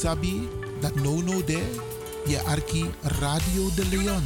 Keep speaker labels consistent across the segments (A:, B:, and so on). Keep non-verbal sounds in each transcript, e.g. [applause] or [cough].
A: Sabi dat no no de je arki Radio de Leon.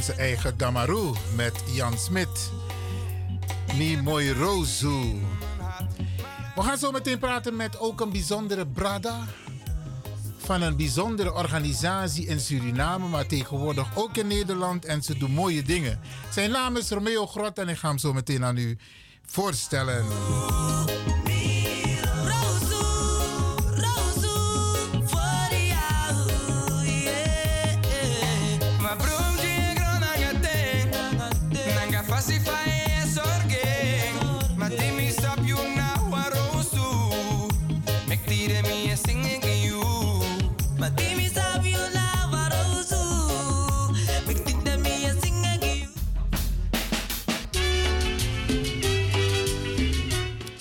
A: Onze eigen Damaru met Jan Smit. Mi Mooi Rozu. We gaan zo meteen praten met ook een bijzondere brada. Van een bijzondere organisatie in Suriname, maar tegenwoordig ook in Nederland. En ze doen mooie dingen. Zijn naam is Romeo Grot en ik ga hem zo meteen aan u voorstellen.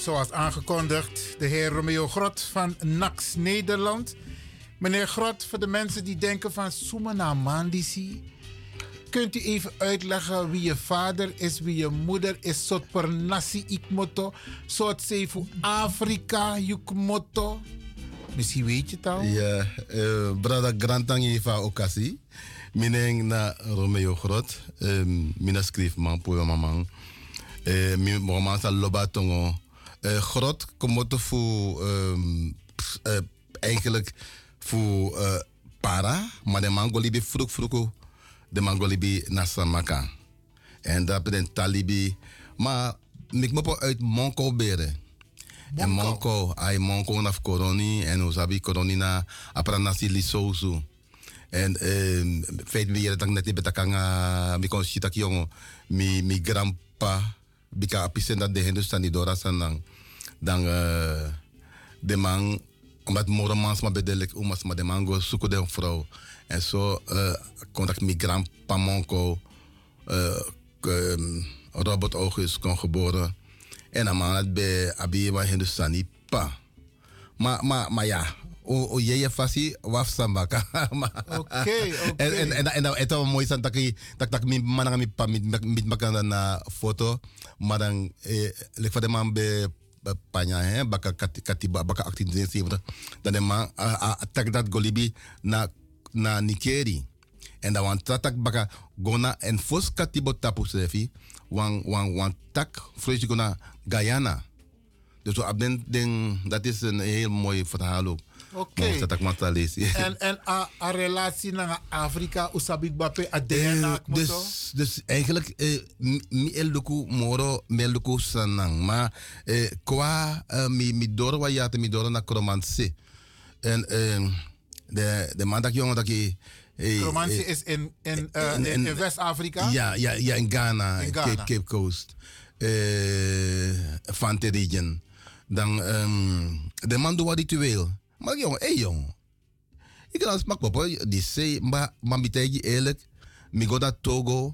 A: Zoals aangekondigd, de heer Romeo Grot van NAX Nederland. Meneer Grot, voor de mensen die denken van Sumana Mandisi, kunt u even uitleggen wie je vader is, wie je moeder is, soort per nasi ikmoto, soort zeefu Afrika yukmoto? Misschien weet je het al.
B: Ja, uh, brada Grantang Eva Okasi. Mineng na Romeo Grot. Um, mina schreef man poe mamang. Uh, mi sa loba tongo uh, grot komt voor um, uh, eigenlijk voor uh, para, maar de mango libi vroeg vroeg de mango libi nasamaka. En dat betekent talibi, maar ik moet uit Monko beren. En Monko, ay Monko naf koroni en usabi koroni na apranasi lisozu. En feit weer dat net betakanga mi kon shitaki jongo mi mi grandpa bika apisen dat de Hindustani dora sanang dan uh, de man omdat moro mans maar bedelik umas maar de man go de vrouw. En zo uh, contact migrant pamonko uh, um, Robert August kon geboren. En dan man het bij Abiba Hindustani pa. Maar maar maar ja o o fasi waf sambaka [laughs]
A: oké oké.
B: En en en en het was mooi dat ik dat dat mi manang mi pa mit mit makanda na foto. Maar dan eh lek van de man bij panya hè baka katiba baka 1873 dan de man attack dat golibi na na Nikeri en dan want tatak baka gona en fos katibo tapu sefi wan wan wan tak vrees gona Guyana. Dus op den ding dat is een heel mooi verhaal ook
A: Oké. Okay.
B: Dat ik maar lezen.
A: En, en a, a relatie naar Afrika, usabik bape, a DNA
B: uh, dus, dus eigenlijk, uh, mi eluku moro, mi eluku sanang. Maar uh, qua uh, mi, mi doro wa yate, mi doro na kromansi. En uh, de, de man dat jongen dat je...
A: Hey, Romantie is in, in, uh, in, in, in West-Afrika?
B: Ja, ja, ja, in Ghana, in Ghana. Cape, Cape Coast. Uh, Fante region. Dan, um, de man doet wat wil. Maar jongen, hé hey, jongen. Ik kan als mak papa, die zei, maar mambitegi eerlijk, mi go dat Togo.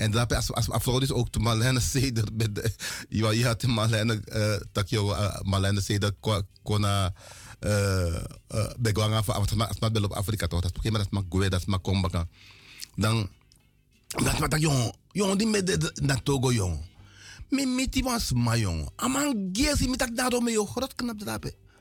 B: En dan als als afro is ook te Marlene Seder [laughs] ja, je had Marlene tak yo uh, Marlene Seder kona eh uh, begwanga van maar bel op Afrika toch dat maar dat maar goe dat maar kom baka. Dan dat maar dat jongen, jongen die met de na Togo jongen. Mi miti was ma jongen. Amang gesi mi tak daarom me yo.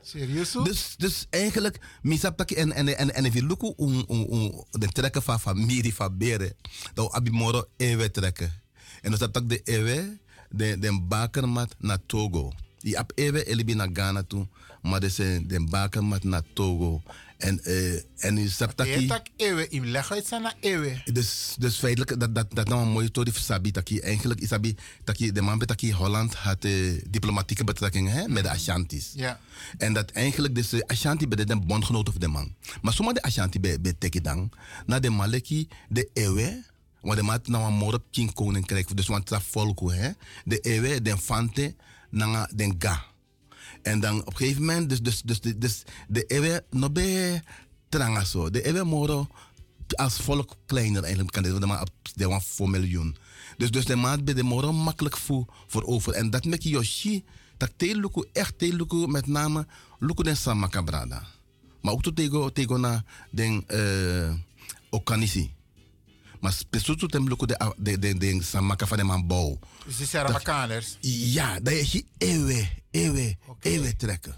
A: Serieus?
B: Dus, dus eigenlijk, misap en en en en even luku um um um de trekken van familie van beren, dan abi moro ewe trekken. En dus dat de ewe de de bakermat naar Togo. Die ab ewe elibi naar Ghana toe, maar de zijn de bakermat naar Togo. En, uh, en dat
A: je... tak ewe, im leg uit sana ewe.
B: Dus, dus feitelijk, dat, dat, dat nou een mooie story sabi, je eigenlijk, isabi, dat je, de man je Holland had uh, diplomatieke betrekkingen hè, met de Ashantis.
A: Ja.
B: En dat eigenlijk, dus de Ashanti bij de bondgenoten van de man. Maar sommige de Ashanti bij, bij Tekidang, na de Maleki, de ewe, want de maat nou een morop king koninkrijk, dus want dat volk, hè, de ewe, de fante, na de ga. En dan op een gegeven moment, dus, dus, dus, dus de ewe no be tranga zo. De ewe moro als volk kleiner eigenlijk kan dit maar de wan voor miljoen. Dus, dus de maat bij de moro makkelijk voor, voor over. En dat je yoshi, dat te luku, echt te luku, met name luku den samaka brada. Maar ook to tego, tego na den uh, okanisi. Maar specifiek tem luku de, de, de, de samaka van de man bouw.
A: Die zijn Marokkaners?
B: Ja, dat je eeuwen, eeuwen, okay. eeuwen trekken.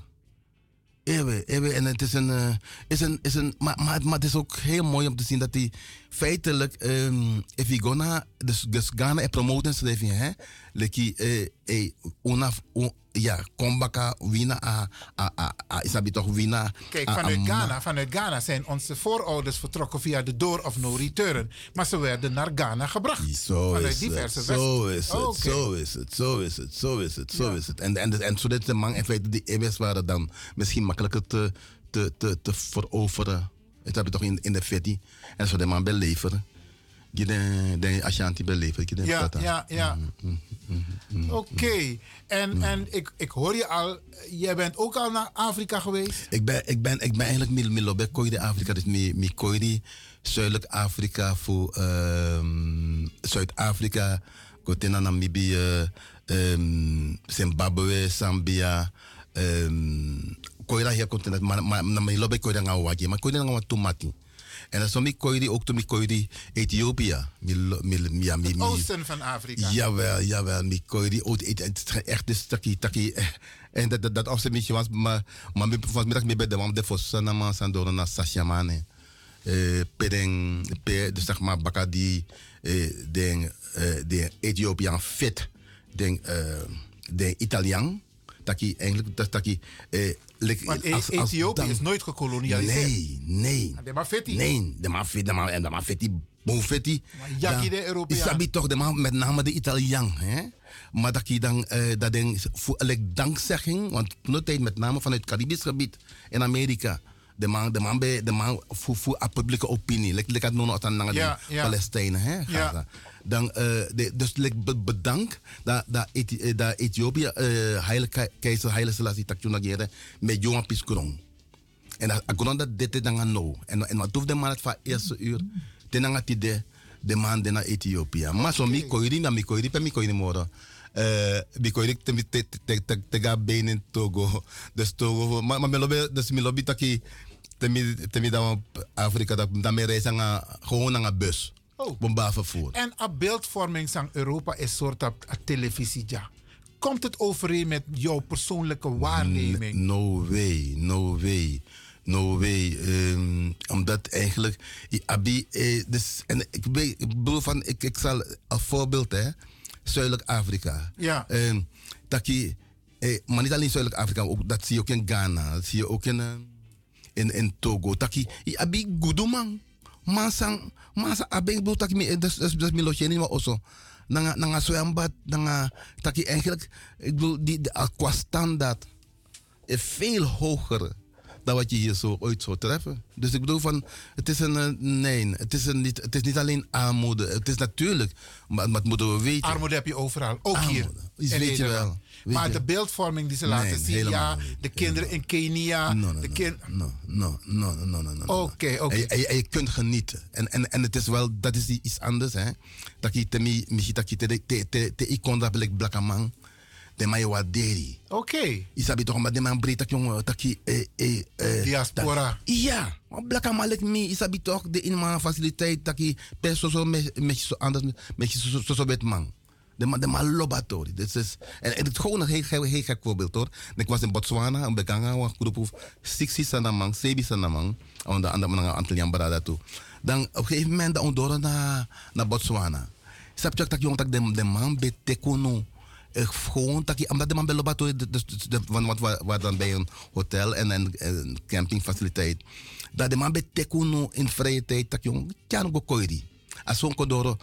B: Ewe, ewe. En het is een, uh, is een, is een maar, maar, maar het is ook heel mooi om te zien dat hij feitelijk, um, if je gonna, dus, dus Ghana en promoten schrijf je, hè, leki, eh, eh, una, ja, kombaka, wina, a, a, a, a, is toch wina.
A: Kijk, vanuit Ghana, vanuit Ghana zijn onze voorouders vertrokken via de door of no return. Maar ze werden naar Ghana gebracht.
B: Zo vanuit is diverse het, zo is het, zo is het, zo is het, zo is het, zo is het. En, en, en zodat de man in feite die EWS waren dan misschien makkelijker te, te, te, te veroveren. Dat heb je toch in, in de fetty. En zo de man beleveren je de, de Ashanti beleven.
A: Ja, ja, ja. Mm, mm, mm, Oké. En, en ik, ik hoor je al, jij bent ook al naar Afrika geweest?
B: Ik ben, ik ben, ik ben eigenlijk meer milo bij Koide Afrika. Dus mi, mi Koide, Zuidelijk Afrika voor um, Zuid-Afrika, Kotina Namibië, um, Zimbabwe, Zambia. Um, Koida hier continent, maar maar na milo bij Koide ngawaji, maar Koide ngawa tomati. En dan soms kooi ook toen kooi Ethiopië.
A: Het oosten van Afrika.
B: Jawel, jawel. Mi Het echt een stukje, takkie. En dat, dat, dat een beetje was, maar, maar vanmiddag mee bij de man de Fossana man door naar Sashamane. Eh, pedeng, dus zeg maar, baka die, eh, de, eh, Ethiopiaan fit, de, de Italiaan. Taki eigenlijk, dat taki,
A: eh, Want e- Ethiopië is nooit gekolonialiseerd.
B: Nee, nee.
A: De Mafetti?
B: Nee, de Mafetti, de Mafetti, de Mafetti, Bonfetti.
A: Jackie de Europeaan.
B: Toch, de man, met name de Italiaan. Hè? Maar dat je dan, uh, dat ding, voor dankzegging, want toen tijd met name vanuit het Caribisch gebied in Amerika de man, de man, de man voor, voor a publieke opinie. Lek, lek het nog aan de Palestijnen. Hè, ja. Dan, uh, de, dus lek bedank dat, dat, Ethi dat Ethiopië, uh, heilige keizer Haile Selassie takjunagere, met jongen piskrong. En dat grond dat dit dan gaan nou. En, en wat hoeft de man het van eerste uur, ten aan het de man naar Ethiopië. Maar zo mi koiri na mi koiri, per mi koiri moro. Uh, bikoirik te te te te te ga benen Togo. Dus Togo, maar maar me lobe, dus me lobe taki temi temi dan Afrika dat dan me reizen nga gewoon een bus. Oh. Bomba vervoer.
A: En a beeldvorming van Europa is soort van televisie ja. Komt het overeen met jouw persoonlijke waarneming?
B: No way, no way. No way. Um, omdat eigenlijk. Abi, eh, dus, en ik, ik bedoel van. Ik, ik zal een voorbeeld, hè. Zuidelijk Afrika.
A: Ja.
B: Um, dat je. Eh, maar niet alleen Zuidelijk Afrika, dat zie je ook in Ghana. Dat zie je ook in. Uh, in, in Togo. Taki, i abi gudu man. Masang, masa abeng bu taki mi, das, das, das mi losje niet maar oso. Nanga, nanga zwembad, nanga, taki eigenlijk, ik bedoel, die, de, qua standaard is veel hoger dan wat je hier zo ooit zou treffen. Dus ik bedoel van, het is een, eh, nee, het is, een, niet, het is niet alleen armoede. Het is natuurlijk, maar, het moeten we weten.
A: Armoede heb je overal, ook hier.
B: Is weet je wel.
A: maar de beeldvorming die ze laten zien, ja, de kinderen in Kenia.
B: No, no,
A: de
B: kind... no, no, no, no, no, no.
A: Oké, oké.
B: En, je kunt genieten. En, en, en het is wel, dat is iets anders, hè. Dat je te mi, dat je te, te, te, te, te, te, te, de mai waderi.
A: Oké. Okay.
B: Isabi toch maar de man breed jongen taki eh
A: eh eh diaspora.
B: Ja, maar blaka malek mi isabi toch de in man faciliteit taki perso so me me so anders me so so so bet man. De man de man lobatori. Dit is en het gewoon een heel heel gek voorbeeld hoor. Ik was in Botswana en bekanga wa groep 60 sanamang, 7 sanamang, aan de andere Antillian Barada toe. Dan op een gegeven moment dan door naar naar Botswana. Snap je dat jong dat de de man betekenen gewoon dat je, omdat de man bij Lobato, dus, want wat waar dan bij een hotel en een, een campingfaciliteit, dat de man bij Tekuno in vrije tijd, dat je kan go koiri. Als zo'n kodoro,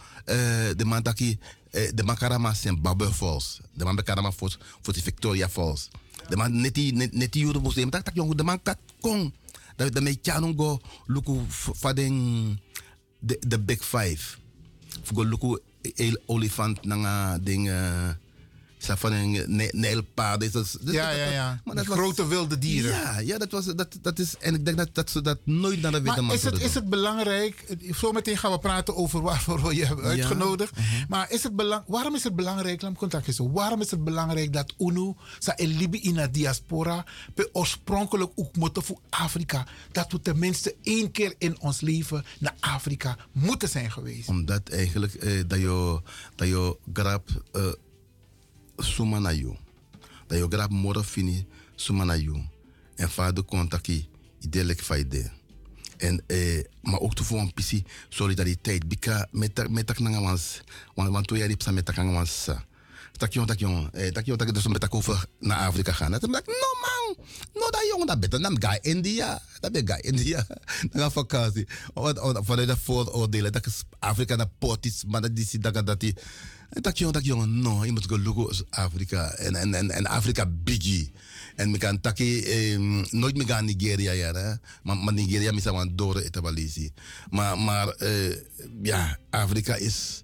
B: de man dat je, de man karama zijn Falls, de man bij karama voor de Victoria Falls. De man net die, net die jure museum, dat je de man kat kong. Dat de man kan go luku vaden de big five. Voor luku olifant nanga ding van een nijlpaard. Dus,
A: dus ja, ja, ja. Maar dat grote wilde dieren.
B: Ja, ja dat, was, dat, dat is. En ik denk dat, dat ze dat nooit naar de witte
A: man is het, is het belangrijk. Zometeen gaan we praten over waarvoor we je hebben uitgenodigd. Mhm. Maar is het belang, waarom is het belangrijk, waarom is het belangrijk dat UNO, sa Libi in de diaspora, oorspronkelijk ook moeten voor Afrika, dat we tenminste één keer in ons leven naar Afrika moeten zijn geweest?
B: Omdat eigenlijk eh, dat je, dat je grap. Uh, suma na you. Dat je grap moro fini suma you. En vader contacti, idelijk faide. En, eh, maar ook te voor pissie solidariteit. Bika met met tak nanga wans. Want want toen jij die met tak nanga wans. Tak jong, tak jong. Eh, tak jong, tak dus met over naar Afrika gaan. Dat ik, no man. No dat jongen, dat beter. Dan ga India. Dat ben ga India. [laughs] Dan ga vakantie. Vanuit de vooroordelen. Dat is Afrika naar potis. Maar dat is dat dat die. Tak jong, tak jong. No, je moet go look Afrika. En, en, en, en Afrika biggie. En we kan taki eh, nooit meer gaan Nigeria ja? Maar, maar Nigeria is aan door etabalisi. Maar, maar uh, ja, Afrika is,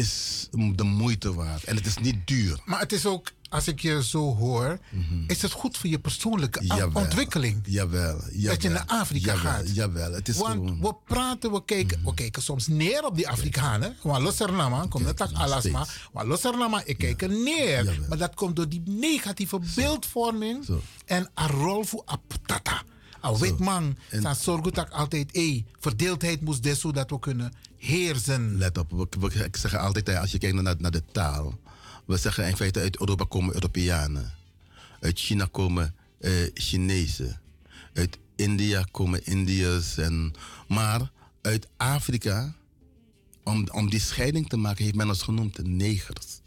B: is de moeite waard. En het is niet duur.
A: Maar het is ook, als ik je zo hoor, mm -hmm. is het goed voor je persoonlijke jawel, ontwikkeling.
B: Jawel, jawel.
A: Dat je naar Afrika
B: jawel,
A: gaat.
B: Jawel, het is
A: Want
B: gewoon...
A: we praten, we kijken, mm -hmm. we kijken soms neer op die Afrikanen. Want los er nama, komt net tak alasma. Maar los er nama, ik kijk er neer. Maar dat komt door die negatieve beeldvorming
B: Zo.
A: en een rol voor aptata. Een wit man, zijn zorgt dat altijd, hey, verdeeldheid moest des zodat we kunnen heersen.
B: Let op, we, we, ik zeg altijd, hè, als je kijkt naar, naar de taal. We zeggen in feite uit Europa komen Europeanen. Uit China komen uh, Chinezen. Uit India komen Indiërs. En, maar uit Afrika, om, om die scheiding te maken, heeft men ons genoemd negers.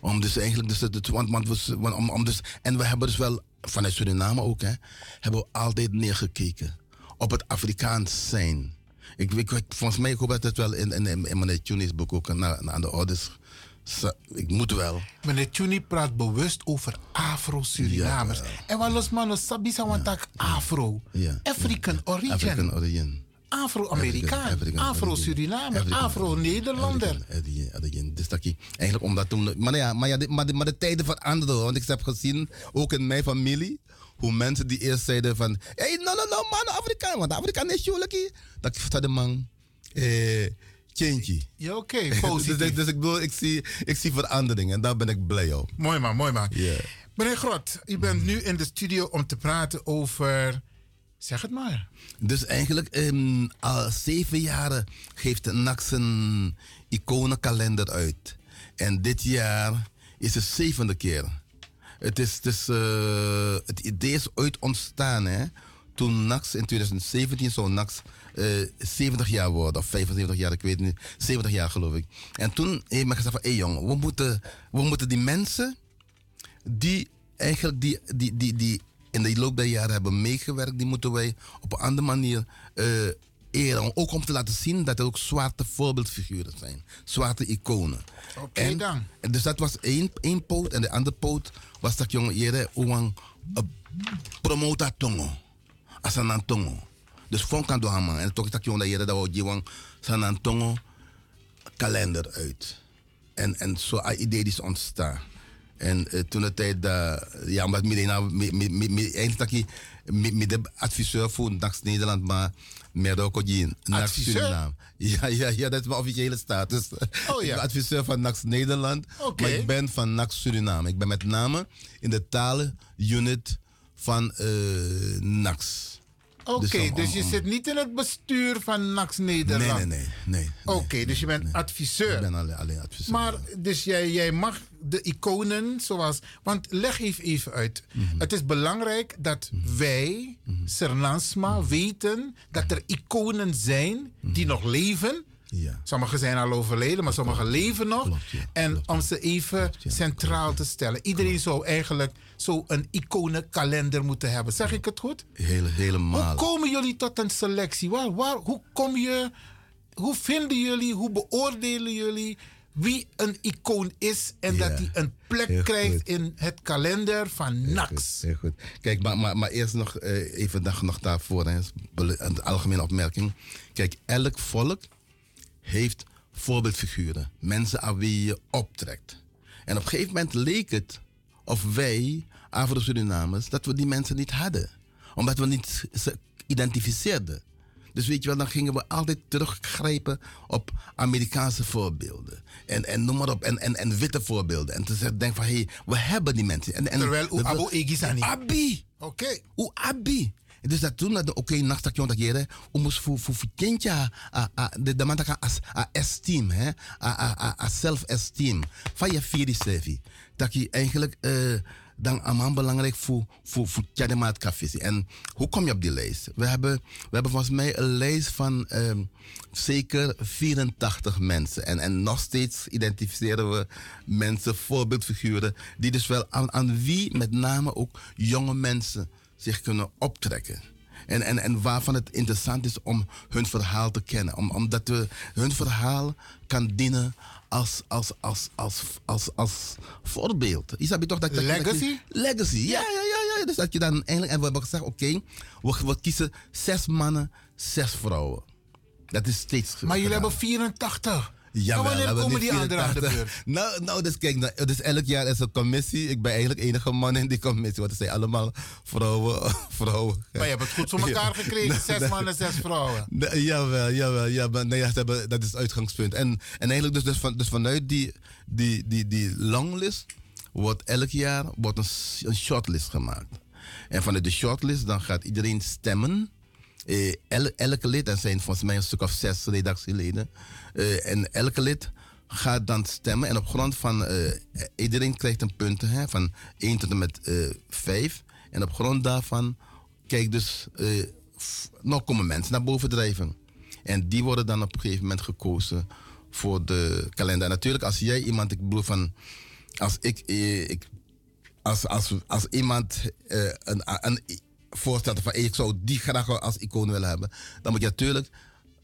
B: Om dus eigenlijk, dus, het, want, want we, om, om dus, en we hebben dus wel, vanuit Suriname ook, hè, hebben we altijd neergekeken op het Afrikaans zijn. Ik, ik, ik, volgens mij, ik hoop dat het wel in, in, in meneer Tunis boek ook naar, naar de orders ik moet wel.
A: Meneer Tjuni praat bewust over Afro-Surinamers.
B: Ja.
A: En wat los man, tak Afro.
B: Ja.
A: African origin.
B: African origin.
A: Afro-Amerikaan, Afro-Surinamer, Afro-Nederlander.
B: Dus eigenlijk omdat toen. Maar ja, maar, ja, de, maar, de, maar de tijden veranderen. Want ik heb gezien, ook in mijn familie, hoe mensen die eerst zeiden van. Hé, hey, no, no, no, man, Afrikaan. Want Afrikaan is jullie. Dat ik de man. Eh, Tjentje.
A: Ja, oké, okay, [laughs] positief.
B: dus, dus, ik bedoel, ik zie, ik zie verandering en daar ben ik blij op.
A: Mooi man, mooi man.
B: Yeah.
A: Meneer Grot, u bent mm. nu in de studio om te praten over... Zeg het maar.
B: Dus eigenlijk um, al zeven jaren geeft NAX een iconenkalender uit. En dit jaar is de zevende keer. Het, is, het, is, uh, het idee is ooit ontstaan hè. Toen NAX in 2017 zou NAX uh, 70 jaar worden, of 75 jaar, ik weet niet, 70 jaar geloof ik. En toen heeft men gezegd van, hé hey jong, we moeten, we moeten die mensen die eigenlijk die, die, die, die in de loop der jaren hebben meegewerkt, die moeten wij op een andere manier uh, eren. Ook om te laten zien dat er ook zwarte voorbeeldfiguren zijn. Zwarte iconen.
A: Oké okay, dan.
B: En dus dat was één, één poot. En de andere poot was dat jongen hier, een promota tongo. Asanan tongo. Dus vond kan doen En toch dat jongen dat dat je sanan tongo kalender uit. En, en zo idee is ontstaan. En uh, toen de tijd dat, ja, omdat eigenlijk met de adviseur voor NAX Nederland, maar meer ook NAX Suriname. [laughs] Ja, ja, ja, dat is mijn officiële status.
A: Oh, ja.
B: ik ben adviseur van NAX Nederland,
A: okay.
B: maar ik ben van NAX Suriname. Ik ben met name in de talenunit van uh, NAX.
A: Oké, okay, dus, dus, je zit niet in het bestuur van NAX Nederland?
B: Nee, nee, nee. nee,
A: Oké, okay, dus je bent
B: nee.
A: adviseur.
B: Ik ben alleen, alleen adviseur.
A: Maar dus jij, jij mag de iconen zoals... Want leg even, even uit. Mm -hmm. Het is belangrijk dat mm -hmm. wij, mm -hmm. Sernansma, weten dat er iconen zijn die nog leven...
B: Ja.
A: Sommigen zijn al overleden, maar sommigen leven nog.
B: Klopt, ja.
A: En
B: klopt,
A: om ze even
B: klopt,
A: centraal te stellen. Iedereen zou eigenlijk zo een iconenkalender moeten hebben. Zeg ik het goed?
B: Hele, helemaal.
A: Hoe komen jullie tot een selectie? Waar, waar, hoe kom je... Hoe vinden jullie, hoe beoordelen jullie wie een icoon is en
B: Ja,
A: dat hij een plek krijgt
B: goed.
A: in het kalender van
B: Heel
A: NAX?
B: goed, Heel goed. Kijk, maar, maar, maar eerst nog eh, even nog, nog daarvoor, hè, een algemene opmerking. Kijk, elk volk heeft voorbeeldfiguren. Mensen aan wie je optrekt. En op een gegeven moment leek het of wij, Afro-Surinamers, dat we die mensen niet hadden. Omdat we niet ze identificeerden. Dus weet je wel, dan gingen we altijd teruggrijpen op Amerikaanse voorbeelden. En, en noem maar op, en, en, en witte voorbeelden. En te zeggen, denk van, hé, hey, we hebben die mensen. En, en,
A: Terwijl u
B: dat we-
A: abo egisani.
B: Abi!
A: Oké.
B: O abi. Dus dat toen dat oké nachtstation dat jere, om moest voor voor kindje a a de de man dat a esteem hè, a a a self esteem van je vierde sevi. Dat je eigenlijk eh dan is belangrijk voor, voor, voor Tjademaat Café. En hoe kom je op die lijst? We hebben, we hebben volgens mij een lijst van ehm, zeker 84 mensen. En, en nog steeds identificeren we mensen, voorbeeldfiguren, die dus wel aan, aan wie met name ook jonge mensen zich kunnen optrekken. En, en, en waarvan het interessant is om hun verhaal te kennen. Om, omdat we, hun verhaal kan dienen als, als, als, als, als, als voorbeeld. Isabel toch dat, dat
A: Legacy?
B: legacy, ja, ja, ja, ja. Dus dat je dan eigenlijk, en we hebben gezegd, oké, we, we kiezen zes mannen, zes vrouwen. Dat is steeds.
A: Maar jullie hebben 84.
B: Ja,
A: maar wanneer komen die anderen aan de beurt?
B: Nou, nou dus kijk, nou, dus elk jaar is een commissie. Ik ben eigenlijk enige man in die commissie. Want het zijn allemaal vrouwen. [laughs] vrouwen.
A: Maar je hebt het goed voor elkaar gekregen. Zes mannen, zes vrouwen.
B: Ja, jawel, jawel. Ja, maar nee, hebben, dat is het uitgangspunt. En, en eigenlijk dus, dus, van, dus vanuit die, die, die, die longlist wordt elk jaar wordt een, een shortlist gemaakt. En vanuit de shortlist dan gaat iedereen stemmen. Eh, elke lid, er zijn volgens mij een stuk of zes redactieleden. Uh, en elke lid gaat dan stemmen. En op grond van. Uh, iedereen krijgt een punt hè, van 1 tot en met 5. En op grond daarvan. Kijk dus. nog komen mensen naar boven drijven. En die worden dan op een gegeven moment gekozen voor de kalender. En natuurlijk, als jij iemand. Ik bedoel van. Als ik. ik als, als, als iemand een, een, voorstelt van ik zou die graag als icoon willen hebben, dan moet je natuurlijk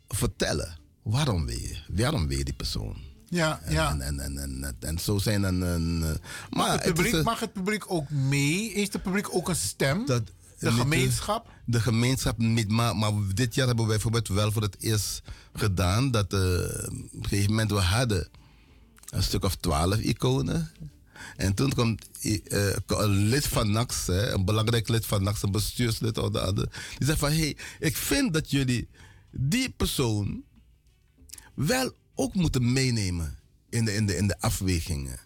B: vertellen waarom wil je, waarom wil je die persoon.
A: Ja,
B: en,
A: ja.
B: En, en, en, en, en, zo zijn dan. Een,
A: maar het publiek, het mag het publiek ook mee? Heeft het publiek ook een stem?
B: Dat,
A: de gemeenschap?
B: De gemeenschap niet, maar, maar dit jaar hebben wij bijvoorbeeld wel voor het eerst gedaan dat uh, op een gegeven moment we hadden een stuk of twaalf iconen. En toen komt uh, een lid van NAX, hè, een belangrijk lid van NAX, een bestuurslid of de andere. Die zegt van, hé, hey, ik vind dat jullie die persoon wel ook moeten meenemen in de, in de, in de afwegingen.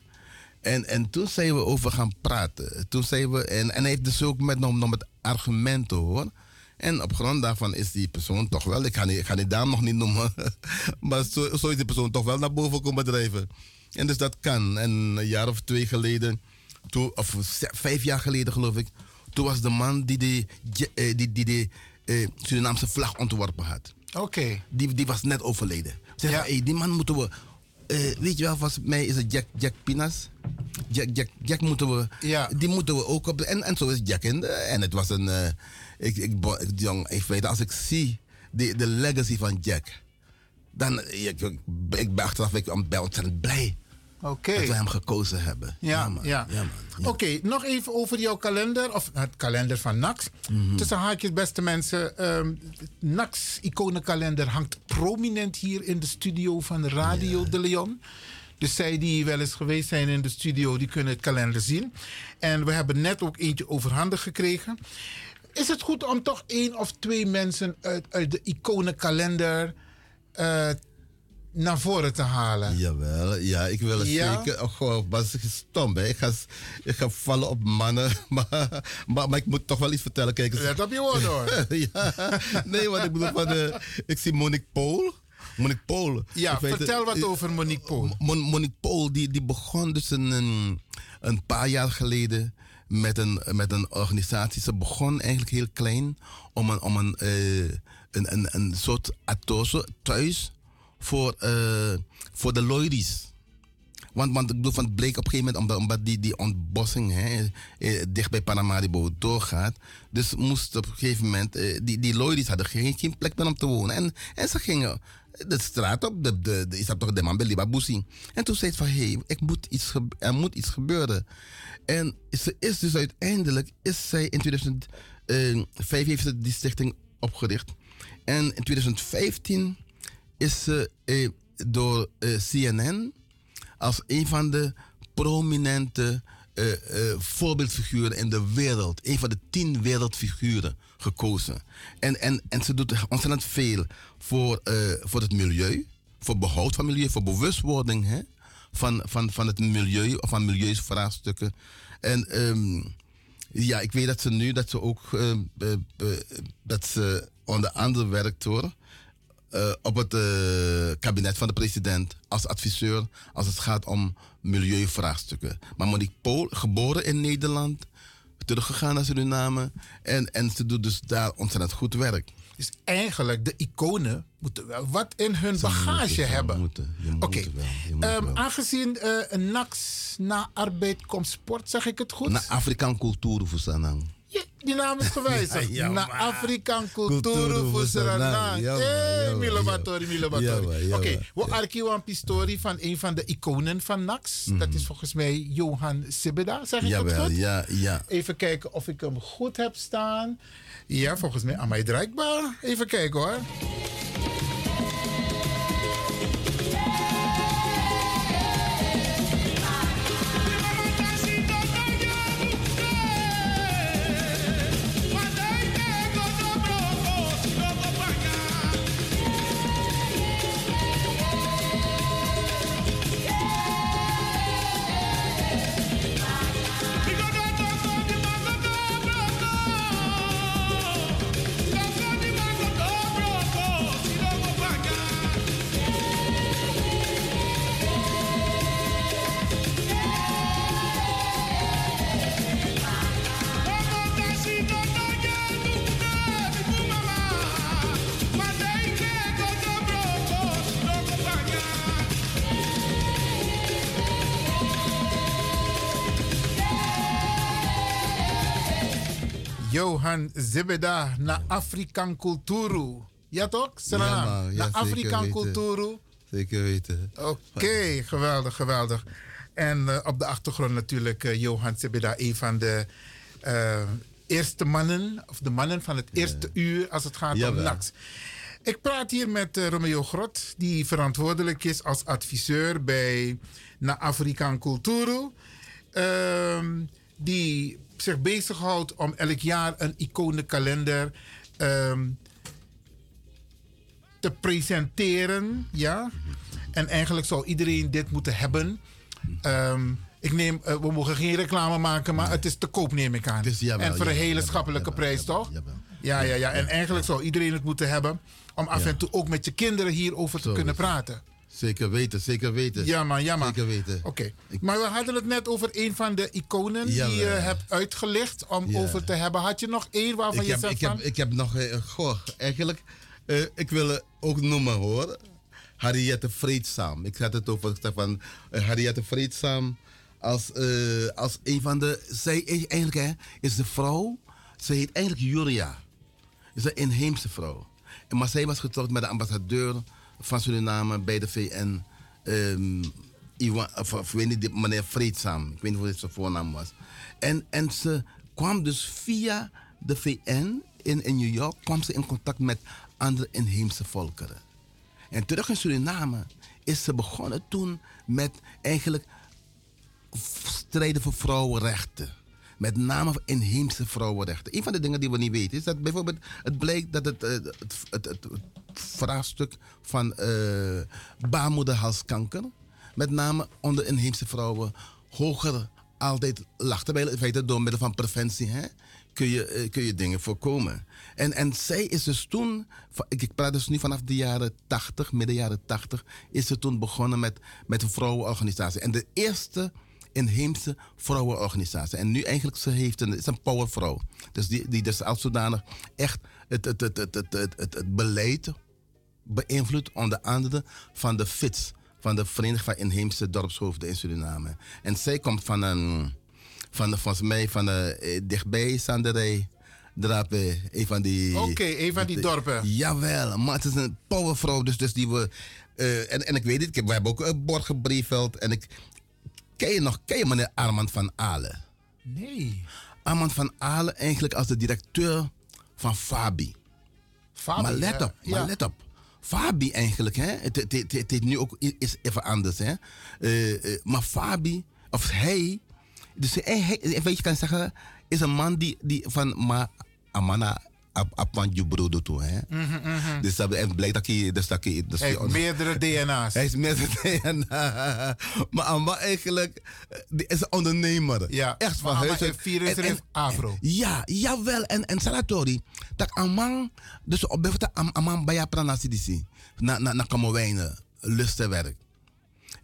B: En, en toen zijn we over gaan praten. Toen zijn we, en, en hij heeft dus ook met, nog, nog met argumenten hoor. En op grond daarvan is die persoon toch wel, ik ga, niet, ik ga die naam nog niet noemen, [laughs] maar zo, zo is die persoon toch wel naar boven komen drijven. En dus dat kan. En een jaar of twee geleden, toen, of vijf jaar geleden geloof ik, toen was de man die de, eh, die, die de uh, Surinaamse vlag ontworpen had.
A: Oké.
B: Die, die was net overleden. Zeg, ja. hey, die man moeten we. Uh, weet je wel, volgens mij is het Jack, Jack Pinas. Jack, Jack, Jack moeten we. Ja. Die moeten we ook op. En, en zo is Jack in. De, en het was een. Uh, ik, ik, jong, ik weet, als ik zie de, de legacy van Jack. Dan. Ik, ik, ik ben achteraf ik ben ontzettend blij.
A: Okay.
B: Dat we hem gekozen hebben.
A: Ja, ja. ja. ja. Oké, nog even over jouw kalender, of het kalender van NAX. Mm -hmm. Tussen haakjes, beste mensen. Um, NAX iconenkalender hangt prominent hier in de studio van Radio de Leon. Dus zij die wel eens geweest zijn in de studio, die kunnen het kalender zien. En we hebben net ook eentje overhandig gekregen. Is het goed om toch één of twee mensen uit, uit de iconenkalender uh, naar voren te halen.
B: Jawel, ja, ik wil het ja? zeker. Oh, goh, maar het is stom, hè. Ik ga, ik ga vallen op mannen, [laughs] maar, maar, maar ik moet toch wel iets vertellen. Kijk,
A: Let op je woorden hoor. [laughs]
B: ja, nee, want ik bedoel van, uh, ik zie Monique Pool. Monique Pool.
A: Ja, vertel wat over Monique Pool.
B: Mon, Monique Pool, die, die begon dus een, een, een paar jaar geleden met een, met een organisatie. Ze begon eigenlijk heel klein om een, om een, uh, een, een, een soort atoso thuis voor, uh, voor de Loiris. Want, want ik bedoel, van het bleek op een gegeven moment, omdat, die, die ontbossing hè, eh, dicht bij Paramaribo doorgaat. Dus moest op een gegeven moment, eh, die, die Loiris hadden geen, geen plek meer om te wonen. En, en ze gingen de straat op, de, de, is dat toch de man Babusi. En toen zei ze van, hé, hey, ik moet iets er moet iets gebeuren. En ze is dus uiteindelijk, is zij in 2005 heeft ze die stichting opgericht. En in 2015 is ze eh, door eh, CNN als een van de prominente uh, voorbeeldfiguren in de wereld, een van de tien wereldfiguren gekozen. En, en, en ze doet ontzettend veel voor, voor het milieu, voor behoud van milieu, voor bewustwording hè, van, van, van het milieu of van milieuvraagstukken. En um, ja, ik weet dat ze nu dat ze ook dat ze onder andere werkt hoor eh, op het eh, kabinet van de president als adviseur als het gaat om milieuvraagstukken. Maar Monique Pool, geboren in Nederland, teruggegaan naar Suriname en, en ze doet dus daar ontzettend goed werk.
A: Dus eigenlijk, de iconen moeten wel wat in hun
B: Ze
A: bagage
B: moeten,
A: hebben. Oké, aangezien een NAX na arbeid komt sport, zeg ik het goed?
B: Na Afrikaan cultuur voor Sanang.
A: Ja, die naam is gewijzigd.
B: Ja, [laughs] ja,
A: Na. Afrikaan cultuur
B: Cultuur
A: voor Suriname.
B: Suriname. Ja, maar,
A: Eh,
B: ja, maar,
A: Milo
B: ja.
A: Batori, Milo Batori.
B: Ja, maar, ja,
A: Oké, we arkiven een pistorie van een van de iconen van NAX. Dat is volgens mij Johan Sibeda, zeg ik het
B: Mhm. Jawel,
A: goed?
B: ja, ja.
A: Even kijken of ik hem goed heb staan. Ja, volgens mij aan mij draaibaar. Even kijken hoor. Johan Zebeda na Afrikaan culturu. Ja toch? Senang?
B: Ja, maar, ja, zeker
A: Afrikaan
B: weten.
A: culturu.
B: Zeker weten.
A: Oké, geweldig, geweldig. En eh, op de achtergrond natuurlijk eh, Johan Sebeda, een van de eh, eerste mannen, of de mannen van het eerste uur als het gaat om. NAX. Ik praat hier met Romeo Grot, die verantwoordelijk is als adviseur bij Na Afrikaan Culturo. Ehm, die zich bezighoudt om elk jaar een iconenkalender ehm, te presenteren. Ja? En eigenlijk zou iedereen dit moeten hebben. Ehm, ik neem, eh, we mogen geen reclame maken, maar het is te koop, neem ik aan.
B: Jawel,
A: en voor een hele schappelijke
B: jawel,
A: prijs,
B: jawel,
A: toch? Ja, ja, ja. En eigenlijk zou iedereen het moeten hebben om af en toe ook met je kinderen hierover te kunnen praten.
B: Zeker weten, zeker weten.
A: Ja, man, ja, man.
B: Zeker weten.
A: Oké. Maar we hadden het net over een van de iconen die je hebt uitgelicht om
B: Ja.
A: over te hebben. Had je nog één waarvan
B: Ik
A: je
B: heb,
A: zegt
B: ik,
A: van...
B: heb, ik heb nog, eh, goh, eigenlijk, eh, ik wil het ook noemen hoor. Harriette Vreedzaam. Ik had het over van eh, Harriette Vreedzaam als, als een van de. Zij is eigenlijk hè, is de vrouw. Zij heet eigenlijk Julia. Is een inheemse vrouw. Maar zij was getrouwd met de ambassadeur van Suriname bij de VN. ehm of, of weet niet, meneer Vreedzaam. Ik weet niet wat zijn voornaam was. En, en ze kwam dus via de VN in, in New York kwam ze in contact met andere inheemse volkeren. En terug in Suriname is ze begonnen toen met eigenlijk strijden voor vrouwenrechten. Met name voor inheemse vrouwenrechten. Een van de dingen die we niet weten is dat bijvoorbeeld het blijkt dat het, eh, het, het, het vraagstuk van eh baarmoederhalskanker, met name onder inheemse vrouwen, hoger altijd lag. Terwijl in feite door middel van preventie hè, kun, je, eh, kun je dingen voorkomen. En, en zij is dus toen, ik praat dus nu vanaf de jaren 80, midden jaren 80, is ze toen begonnen met, met een vrouwenorganisatie. En de eerste inheemse vrouwenorganisatie. En nu eigenlijk, ze heeft een, is een powervrouw. Dus die, die dus als zodanig echt het, het, het, het, het, het, het, het beleid beïnvloedt onder andere van de FITS, van de Vereniging van Inheemse Dorpshoofden in Suriname. En zij komt van een, van de, volgens mij van de, eh, dichtbij Sanderij, Drape, een van die...
A: Oké, een van die dorpen.
B: Jawel, maar het is een powervrouw, dus, dus die we... eh, en, en ik weet het, we hebben ook een bord gebriefeld en ik... Ken je nog, ken je meneer Armand van Alen?
A: Nee.
B: Armand van Alen eigenlijk als de directeur van Fabi.
A: Fabi,
B: maar let
A: ja.
B: op, maar let op. Fabi eigenlijk, hè? Het, het, het, nu ook is even anders, hè? Eh, eh, maar Fabi, of hij, dus hij, hij, weet je, kan zeggen, is een man die, die van Ma, Amana appan je broer toe. Hè? Dus dat en blijkt dat hij. Dus dat hij dus
A: Hij [laughs] heeft meerdere DNA's.
B: hij is meerdere DNA. Maar Amma eigenlijk die is een ondernemer.
A: Ja,
B: Echt van huis uit.
A: heeft 24
B: En- en-
A: afro.
B: Ja, jawel. En, en Salatori, dat Amman, dus op bijvoorbeeld Amman bij Pranasi na, na, na Kamowijnen, lustenwerk.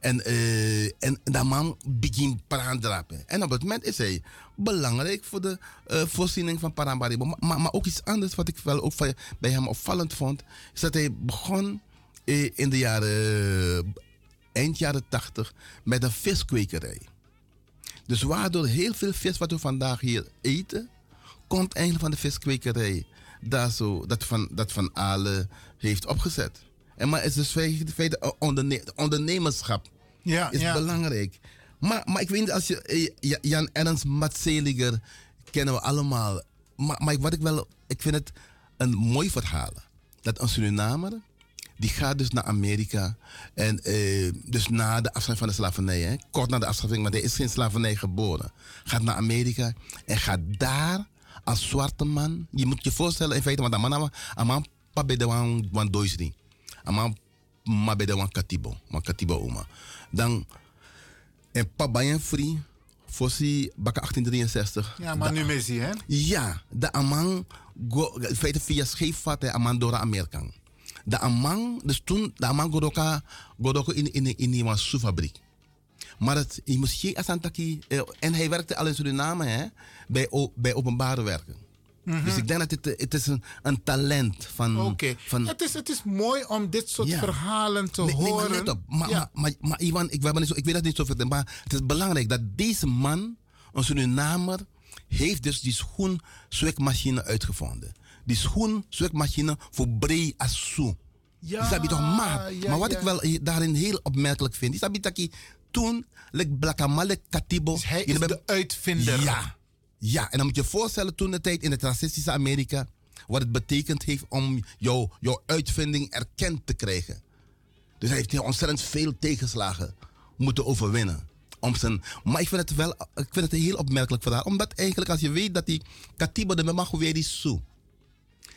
B: En, eh, en dat man begint praandrapen. En op het moment is hij belangrijk voor de eh, voorziening van Paramaribo. Maar, maar, ook iets anders wat ik wel ook bij hem opvallend vond, is dat hij begon eh, in de jaren, eind jaren tachtig met een viskwekerij. Dus waardoor heel veel vis wat we vandaag hier eten, komt eigenlijk van de viskwekerij. Daar zo, dat van, dat van Ale heeft opgezet. En maar het is dus feit- feit- onderne, ondernemerschap
A: Ja,
B: is
A: ja.
B: belangrijk. Maar, maar ik weet niet, als je eh, Ja- Jan Ernst Matseliger kennen we allemaal. Maar, maar wat ik wel, ik vind het een mooi verhaal. Dat een Surinamer, die gaat dus naar Amerika. En eh, dus na de afschaffing van de slavernij, hè, kort na de afschaffing, maar hij is geen slavernij geboren. Gaat naar Amerika en gaat daar als zwarte man. Je moet je voorstellen, in feite, want dat man, een man, pa bij de wan, wan doisri. Een man, ma bij de wan katibo, wan katibo oma. Dan, en pa bayan free, fossi baka 1863.
A: Ja, maar nu missie, hè?
B: Ja, de amang, go, feite via scheepvaart, de amang door Amerika. De amang, dus toen, de amang godoka, godoka in, in, in die fabriek. Maar het, je moest geen asantaki, eh, en hij werkte al in Suriname, hè, bij, bij openbare werken. Dus ik denk dat het, het is een, een talent van...
A: Oké.
B: van
A: Het, is, het is mooi om dit soort
B: Ja.
A: verhalen te
B: Nee, nee, maar
A: horen.
B: let op. Maar,
A: Ja.
B: maar, maar, maar Iwan, ik, niet zo, ik weet dat niet zoveel, maar het is belangrijk dat deze man, een Surinamer, heeft dus die schoen uitgevonden. Die schoen voor brei asu.
A: Ja,
B: je toch maar.
A: ja,
B: maar wat
A: ja.
B: ik wel daarin heel opmerkelijk vind, is dat je dat je toen, like Blakamale Katibo.
A: Dus hij is de uitvinder.
B: ja, ja, en dan moet je je voorstellen toen de tijd in het racistische Amerika, wat het betekend heeft om jouw, jouw uitvinding erkend te krijgen. Dus hij heeft ontzettend veel tegenslagen moeten overwinnen. Om zijn, maar ik vind het wel ik vind het heel opmerkelijk verhaal. Omdat eigenlijk als je weet dat die Katiba de Mema weer is zo.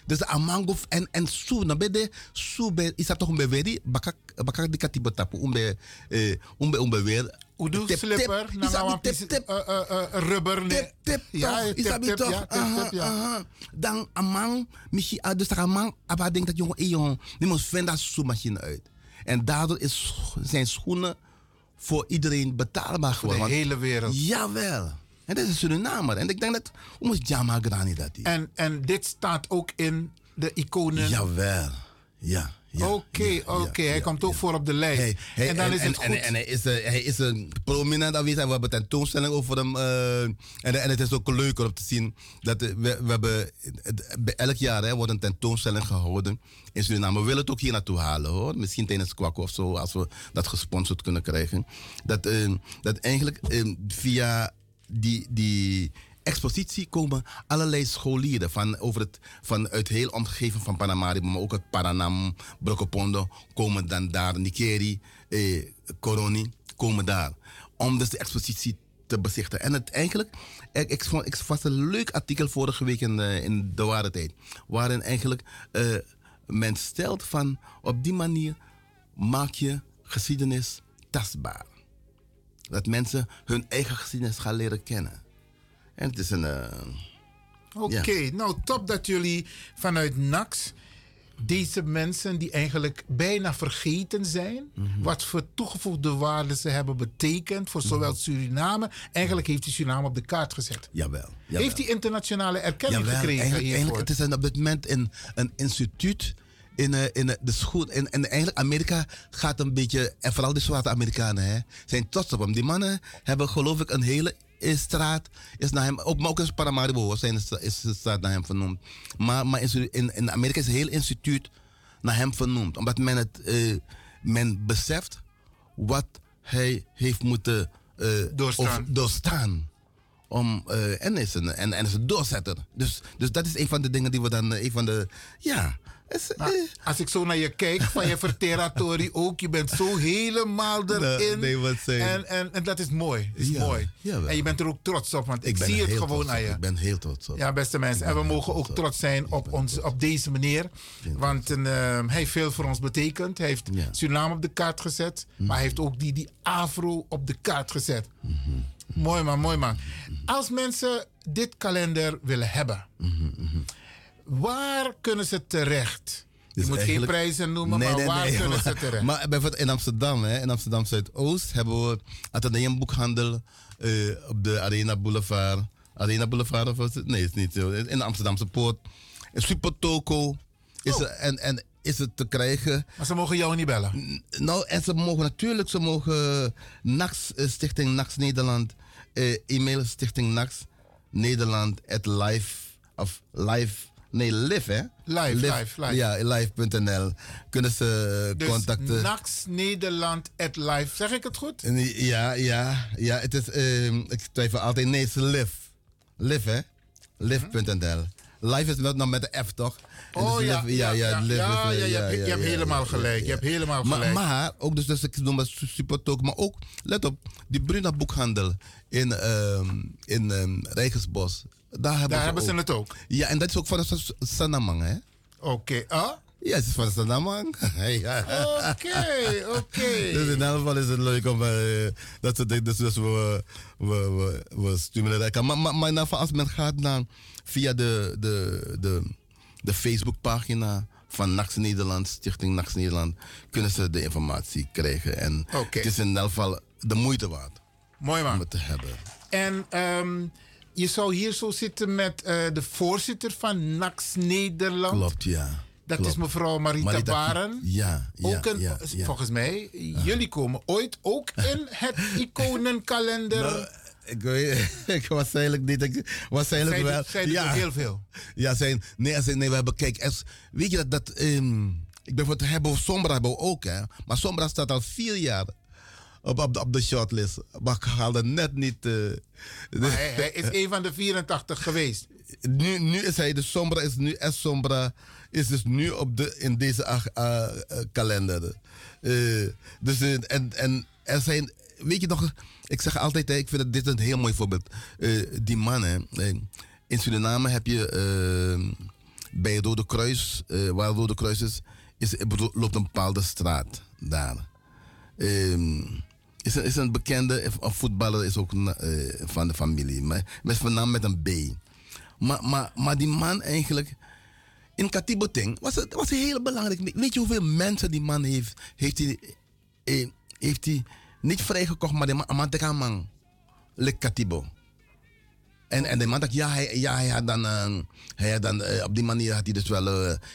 B: Dus de amango en en su na bede su be is dat toch een beweri bakak bakak di katiba tapu weer
A: Udo
B: Tip,
A: slipper,
B: tip. Is dat
A: gaan we
B: niet
A: een
B: tip, tip?
A: eh, eh, eh, rubber.
B: Tip, tip,
A: ja,
B: toch?
A: tip,
B: toch?
A: Ja, tip, ja.
B: Dan amang, misschien, ah, dus dat amang, aber denkt dat jongen, eh, jongen, die moet vinden dat machine uit. En daardoor is, zijn schoenen voor iedereen betaalbaar
A: De
B: geworden. Want-
A: hele wereld.
B: Jawel. En dat is een Surinamer. En ik denk dat, hoe moet Jama Grani dat die?
A: En, en dit staat ook in de iconen.
B: Jawel. Ja. Ja,
A: Oké,
B: ja,
A: oké.
B: ja,
A: hij komt ook voor op de lijst.
B: Hey, hey,
A: en dan is het
B: en,
A: goed.
B: En, hij, is, een- hij is een prominent aanwezig. We hebben tentoonstelling over hem. eh, en, en het is ook leuk om te zien dat eh, we, we hebben elk jaar hè, wordt een tentoonstelling gehouden in Suriname. We willen het ook hier naartoe halen hoor. Misschien tijdens Kwakko of zo, als we dat gesponsord kunnen krijgen. Dat, eh, dat eigenlijk eh, via die, die expositie komen allerlei scholieren van, over het, van uit heel omgeven van Paramaribo, maar ook het Paranam, Brokopondo, komen dan daar, Nikeri, eh, Coroni, komen daar. Om dus de expositie te bezichtigen. En het eigenlijk, ik, ik, vond, ik was een leuk artikel vorige week in, de- in De Ware Tijd, waarin eigenlijk eh, men stelt van, op die manier maak je geschiedenis tastbaar. Dat mensen hun eigen geschiedenis gaan leren kennen. En het is een. eh,
A: Oké, nou top dat jullie vanuit NAX deze mensen die eigenlijk bijna vergeten zijn,
B: Mhm.
A: wat voor toegevoegde waarde ze hebben betekend voor zowel Suriname. Eigenlijk heeft hij Suriname op de kaart gezet.
B: jawel. jawel.
A: Heeft hij internationale erkenning
B: Jawel,
A: gekregen
B: eigenlijk,
A: hiervoor?
B: eigenlijk, het is op dit moment een, een instituut in, eh, in eh, de school. En, en eigenlijk Amerika gaat een beetje, en vooral de zwarte Amerikanen, hè, zijn trots op hem. Die mannen hebben geloof ik een hele eh, straat, is naar hem, ook, maar ook in Paramaribo zijn, is is de straat naar hem vernoemd. Maar, maar in, in, Amerika is een heel instituut naar hem vernoemd. Omdat men, het, eh, men beseft wat hij heeft moeten eh,
A: Doorstaan.
B: om, en, is een, en, en is een doorzetter. Dus, dus dat is een van de dingen die we dan, eh, een van de, ja.
A: Maar
B: eh,
A: als ik zo naar je kijk, van je verteratori ook, je bent zo helemaal erin.
B: nee, wat zei je?
A: en, en, en dat is mooi. Is
B: Ja,
A: mooi.
B: jawel.
A: En je bent er ook trots op, want ik, zie het gewoon aan je.
B: Ik ben heel trots op.
A: Ja, beste mensen. En we mogen ook trots zijn op, ons, op deze meneer. Want een, ehm, hij heeft veel voor ons betekend. Hij heeft
B: Ja.
A: Suriname op de kaart gezet. Maar hij heeft ook die, die Afro op de kaart gezet.
B: Mhm.
A: Mooi man, mooi man. Als mensen dit kalender willen hebben,
B: Mhm,
A: waar kunnen ze terecht? Je moet geen prijzen noemen,
B: Nee,
A: maar
B: nee,
A: waar
B: nee,
A: kunnen
B: maar- [laughs]
A: ze terecht?
B: Maar bijvoorbeeld in Amsterdam, hè, in Amsterdam Zuidoost, hebben we Atheneum Boekhandel eh, op de Arena Boulevard. Arena Boulevard of was het? Nee, het is niet zo. In de Amsterdamse Poort. In Supertoco is,
A: Oh.
B: er, en, en is het te krijgen.
A: maar ze mogen jou niet bellen.
B: Nou, en ze mogen natuurlijk, ze mogen NAX, eh, Stichting NAX Nederland, eh, e-mail Stichting NAX Nederland at live, of live, nee, live hè?
A: Live, live, live.
B: Ja, live.nl. Kunnen ze
A: Dus
B: contacten.
A: Nax Nederland at live. Zeg ik het goed?
B: Ja, ja, ja, het is, ehm, ik twijfel altijd, nee, het is live. Live hè? Live.nl. Live is wel nog met de F toch?
A: Oh
B: dus
A: ja,
B: live-
A: ja, ja,
B: live
A: ja, ja,
B: eh,
A: je hebt- helemaal
B: ja,
A: gelijk,
B: ja,
A: je hebt helemaal gelijk.
B: Maar ook, dus, dus ik noem het super talk, maar ook, let op, die Bruna boekhandel in, ehm in Rijgersbos. Daar hebben,
A: Daar
B: ze,
A: hebben
B: ook.
A: ze het ook.
B: Ja, en dat is ook van Sanamang, hè?
A: Oké, ah?
B: Ja, het is van Sanamang. [laughs]
A: Oké, oké. [laughs]
B: Dus in elk geval is het leuk om eh, dat soort dingen. Dus, dus we, we, we, we stimuleren elkaar. Maar, maar, maar geval als men gaat naar, via de, de, de, de Facebookpagina van NAX Nederland, Stichting NAX Nederland, kunnen ze de informatie krijgen. En het is in elk geval de moeite waard
A: Mooi
B: om het te hebben.
A: En ehm, je zou hier zo zitten met eh, de voorzitter van NAX Nederland.
B: Klopt, ja.
A: Dat
B: Klopt.
A: is mevrouw Marita,
B: Marita-
A: Baren.
B: Ja, ja,
A: ook een,
B: ja, ja.
A: Volgens mij, jullie komen ooit ook [laughs] in het iconenkalender.
B: Nou, ik, weet, [laughs] ik was eigenlijk niet. Ik was eigenlijk wel.
A: doet- zij doet ook heel veel.
B: Ja, zijn, nee, zijn, nee, we hebben, kijk, als, weet je dat, dat ehm, ik ben voor het hebben, Sombra hebben we ook, hè. Maar Sombra staat al vier jaar op, op, de, op de shortlist. Maar ik haalde net niet.
A: Maar hij, hij is een van de 84 geweest.
B: nu, nu is hij, de Sombra is nu, S Sombra is dus nu op de, in deze eh, kalender. Dus, en, en er zijn, weet je nog, ik zeg altijd, hè, ik vind het, dit een heel mooi voorbeeld. Die mannen, in Suriname heb je bij het Rode Kruis, waar het Rode Kruis is, is, loopt een bepaalde straat daar. Ehm, is, een, is een bekende een voetballer, is ook eh, van de familie. Maar met voornaam met een B. Maar, maar, maar die man eigenlijk. In Katiboting was het was heel belangrijk. Weet je hoeveel mensen die man heeft? Heeft hij, eh, heeft hij niet vrijgekocht, maar de man, man, man. Le Katibo. En, en de man dacht, ja, hij, ja, hij had dan, eh, hij had dan op die manier had hij dus wel,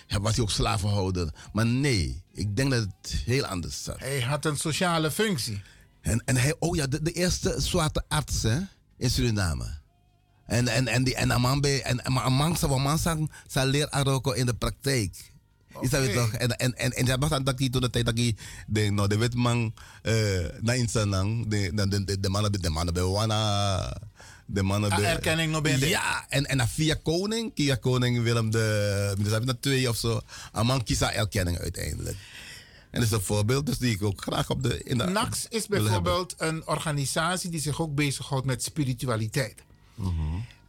B: hij was hij ook slavenhouder. Maar nee, ik denk dat het heel anders zat.
A: Hij had een sociale functie.
B: En, en hij, oh ja, de, de eerste zwarte arts hè, in Suriname. En, en, en, die, en Amambe, en maar Amang sa man sang sa leer Aroko in de praktijk. Is dat toch? En, en, en, en dat was dan dat hij toen de tijd dat hij de, nou, de wetman eh na insanang, de, de, de, de, de mannen, de mannen bij Wana, de mannen
A: Ah,
B: bij...
A: erkenning nog bij de-
B: Ja, en, en via koning, via koning Willem de, dus heb je dat twee of zo, Amang kiesa erkenning uiteindelijk. Dat is een voorbeeld, dus die ik ook graag op de... In de
A: NAX is bijvoorbeeld een organisatie die zich ook bezighoudt met spiritualiteit.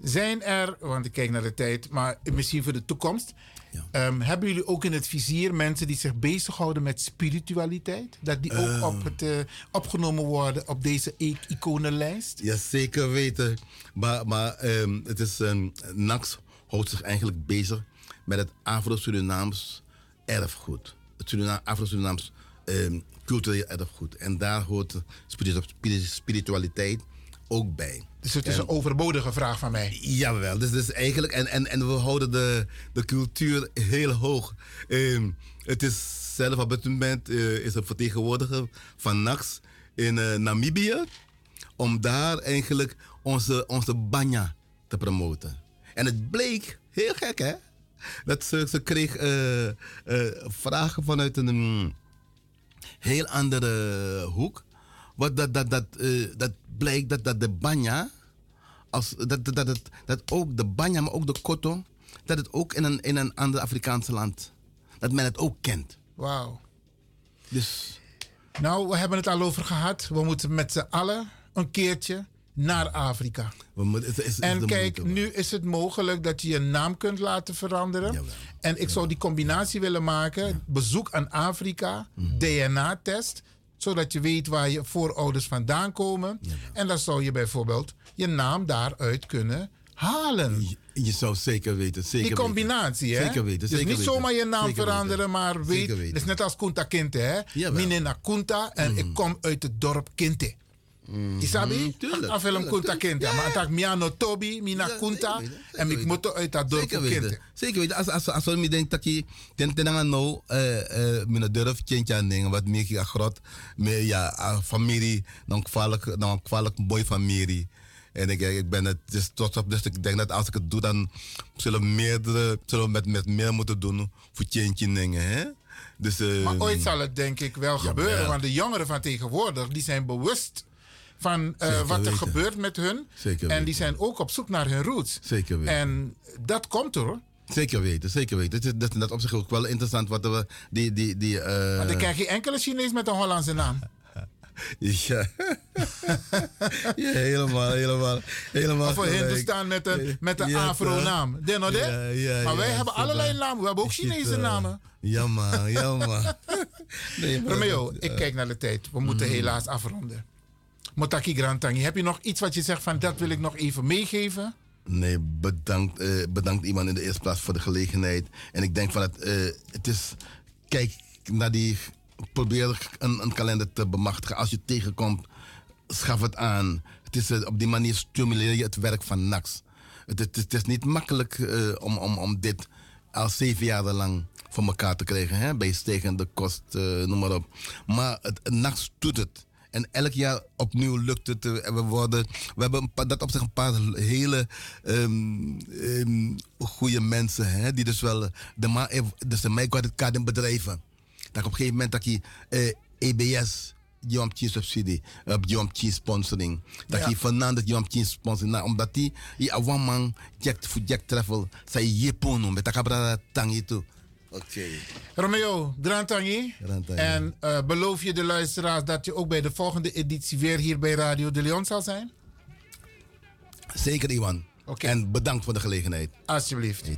A: Zijn er, want ik kijk naar de tijd, maar misschien voor de toekomst.
B: Ja.
A: ehm, hebben jullie ook in het vizier mensen die zich bezighouden met spiritualiteit? Dat die ook op het, eh, opgenomen worden op deze iconenlijst?
B: Ja, zeker weten. Maar, maar ehm, het is, um, NAX houdt zich eigenlijk bezig met het Afro-Surinaams erfgoed. Surina- Afro-Surinaams ehm, cultureel erfgoed. En daar hoort spiritu- spiri- spiritualiteit ook bij.
A: Dus het is een overbodige vraag van mij.
B: Jawel, dus, dus eigenlijk, en, en, en we houden de, de cultuur heel hoog. Ehm, het is zelf op dit moment eh, is een vertegenwoordiger van NAX in eh, Namibië, om daar eigenlijk onze, onze banya te promoten. En het bleek, heel gek hè, dat ze, ze kreeg eh, eh, vragen vanuit een mm, heel andere hoek. Wat dat, dat, dat, eh, dat blijkt dat, dat de banya als, dat, dat, dat, dat ook de banja, maar ook de koto, dat het ook in een, in een ander Afrikaanse land, dat men het ook kent.
A: Wauw.
B: Dus
A: Nou, we hebben het al over gehad. We moeten met z'n allen een keertje naar Afrika.
B: het is- het
A: En kijk, nu is het mogelijk dat je je naam kunt laten veranderen.
B: Jawel.
A: En ik zou die combinatie willen maken. Bezoek aan Afrika,
B: Mhm.
A: DNA-test. Zodat je weet waar je voorouders vandaan komen. En dan zou je bijvoorbeeld je naam daaruit kunnen halen.
B: Je, je zou zeker weten. Zeker
A: Die combinatie, hè?
B: Zeker weten,
A: Dus
B: zeker
A: niet
B: weten.
A: zomaar je naam
B: Zeker
A: veranderen,
B: weten.
A: maar weet. Het is net als Kunta Kinte, hè?
B: Jawel. Mm.
A: Mine na Kunta en ik kom uit het dorp Kinte. Isabi?
B: tuurlijk,
A: Af
B: tuurlijk,
A: Kunta. Kinte.
B: Ja,
A: Maar is Miano Tobi, Mina
B: Ja,
A: Kunta. En ik moet uit dat dorp
B: weten. Zeker weten. Als, als, als we denken dat je ten ten aan nou, eh, eh, mijn durf kindje aan dingen, wat meer je grot, meer ja, familie, dan kwalijk, dan kwalijk mooi familie. En ik, ik ben het dus trots op, dus ik denk dat als ik het doe, dan zullen meerdere, zullen we met, met meer moeten doen voor kindje dingen, hè? Dus,
A: Maar ooit zal het denk ik wel gebeuren. Want de jongeren van tegenwoordig, die zijn bewust van eh, wat er
B: weten.
A: gebeurt met hun.
B: Zeker
A: en die zijn ook op zoek naar hun roots.
B: Zeker weten.
A: En dat komt er hoor.
B: Zeker weten, zeker weten. Dat is, dat is dat op zich ook wel interessant wat we, die, die, die, eh,
A: Want ik ken geen enkele Chinees met een Hollandse naam. [laughs]
B: Ja. ja, helemaal, helemaal, helemaal.
A: Of
B: gelijk.
A: Hindustan met een, met een
B: Ja,
A: Afro-naam.
B: Ja,
A: maar wij hebben allerlei namen. We hebben ook Chinese [laughs]
B: eh,
A: namen.
B: Ja, man, ja, man. nee,
A: Romeo, ik kijk naar de tijd. We moeten
B: Mm.
A: helaas afronden. Motaki Grantangi, heb je nog iets wat je zegt van dat wil ik nog even meegeven?
B: Nee, bedankt, eh, bedankt iemand in de eerste plaats voor de gelegenheid. En ik denk van het, eh, het is, kijk naar die, probeer een, een kalender te bemachtigen. Als je tegenkomt, schaf het aan. Het is, eh, op die manier stimuleer je het werk van NAX. Het, het, het is niet makkelijk om, om, om dit al zeven jaar lang voor elkaar te krijgen. Hè? Bij stijgende kost, noem maar op. Maar het, NAX doet het. En elk jaar opnieuw lukt het. eh, En we, worden, we hebben een dat op zich een paar hele ehm, goede mensen. Hè? Die dus wel de, ma- eh, dus de mijkwaardigheid bedrijven. Dat op een gegeven moment dat je eh, EBS Jom Chin subsidie, op Jom sponsoring. Dat je Fernandez Jom Chin sponsoring. Nou, omdat die, je awan man, Jack, Travel, zei je pono, met kabra tangi toe. Oké.
A: Romeo, Grantangi.
B: Grantangi.
A: En eh, beloof je de luisteraars dat je ook bij de volgende editie weer hier bij Radio de Leon zal zijn?
B: Zeker, Iwan.
A: Oké.
B: En bedankt voor de gelegenheid.
A: Alsjeblieft.
B: Hey,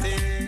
A: stay.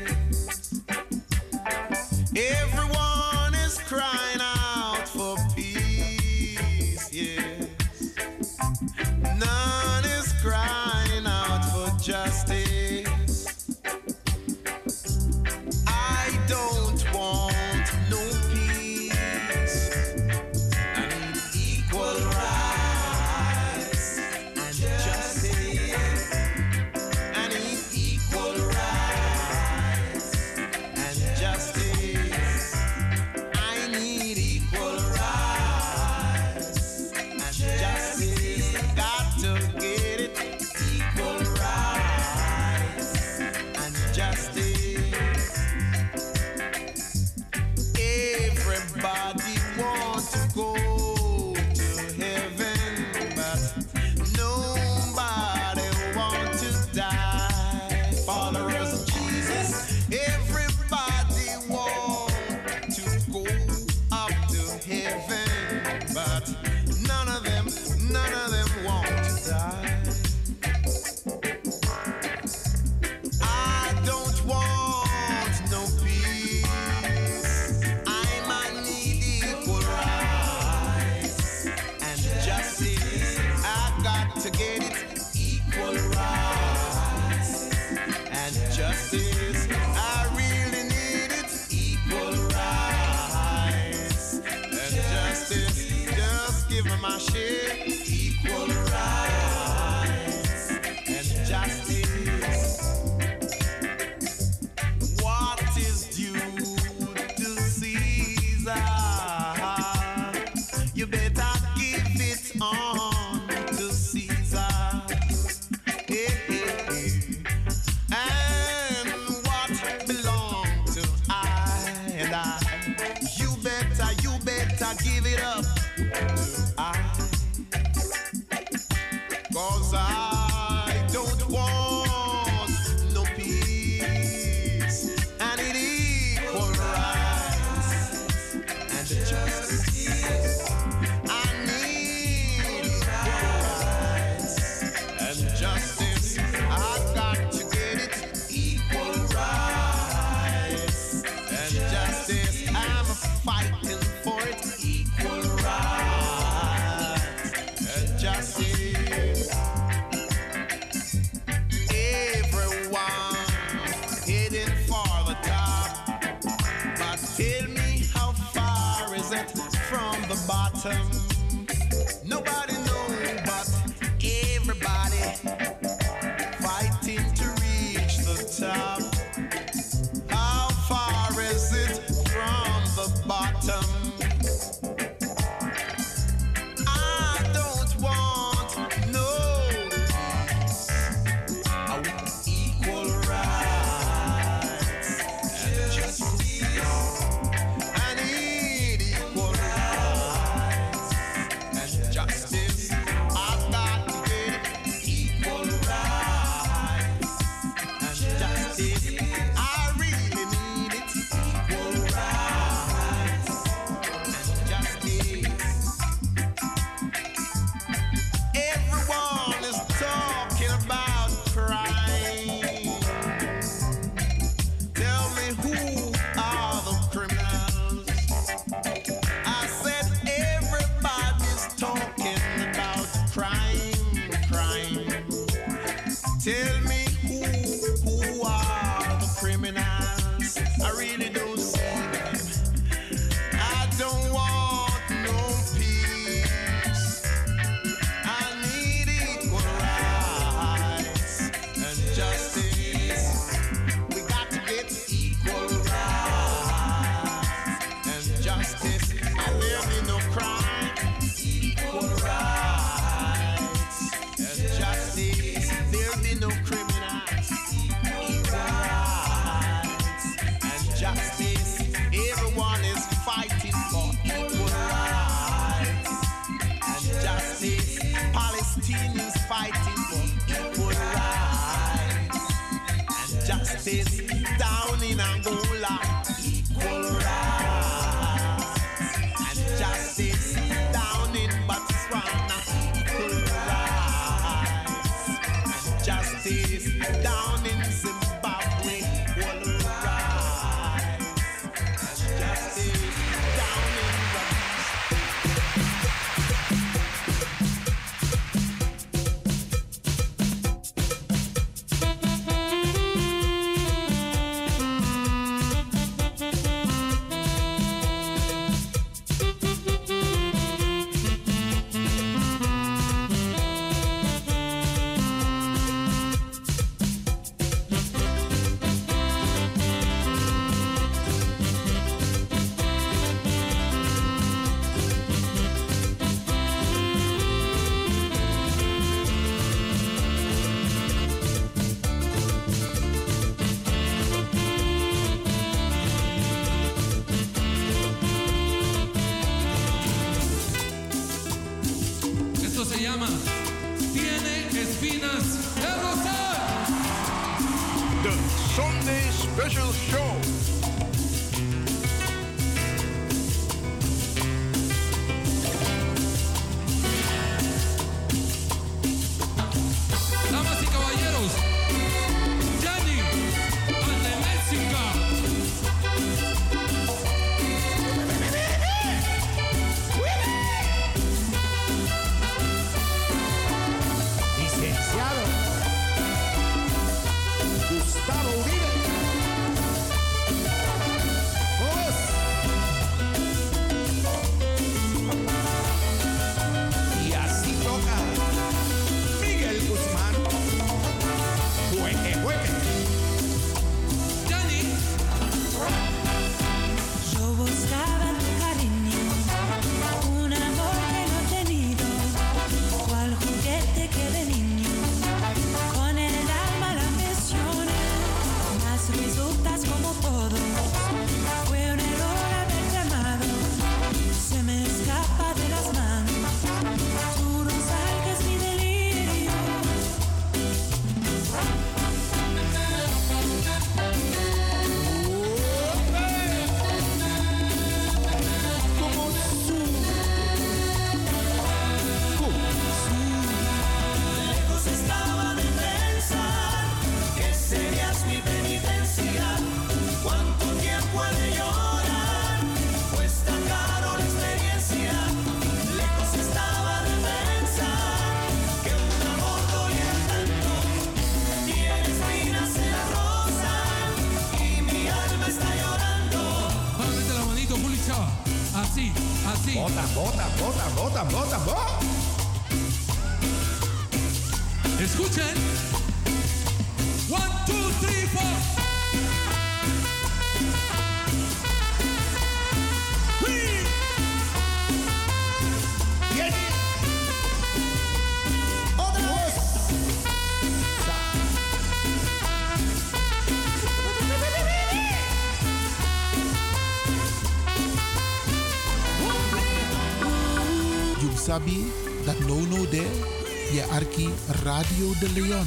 A: Radio de Leon.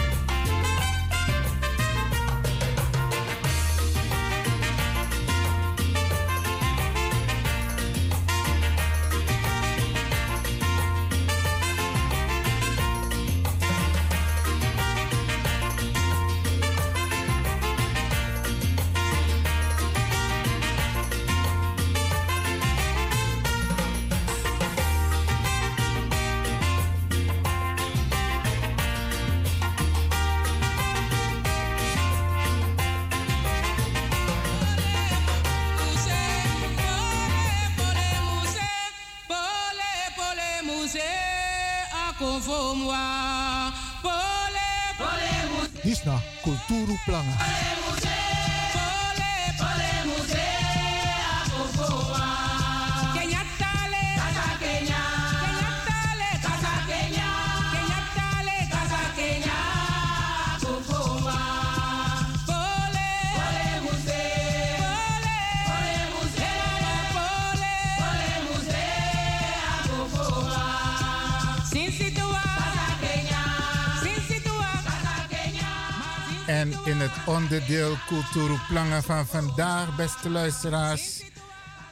A: Onderdeel Kulturu Planga van vandaag, beste luisteraars,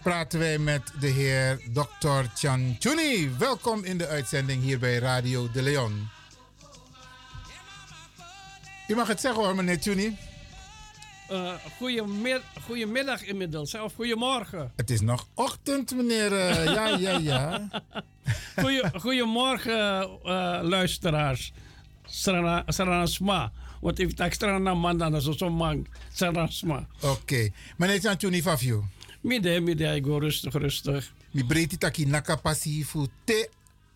A: praten wij met de heer Dr. Chan Chuni. Welkom in de uitzending hier bij Radio de Leon. U mag het zeggen hoor, meneer Chuni.
C: Uh, goedemiddag, goedemiddag inmiddels, of goedemorgen.
A: Het is nog ochtend, meneer. eh, [laughs] ja, ja, ja.
C: Goeie, goedemorgen, uh, luisteraars. Sarana, Saranasma. Want ik extra naar man dan zo zo man. Saranasma.
A: Oké. Meneer Chan Chuni Fafio.
C: Midden, midden, ik go rustig, rustig.
A: Mi breti taki nakapasi fu te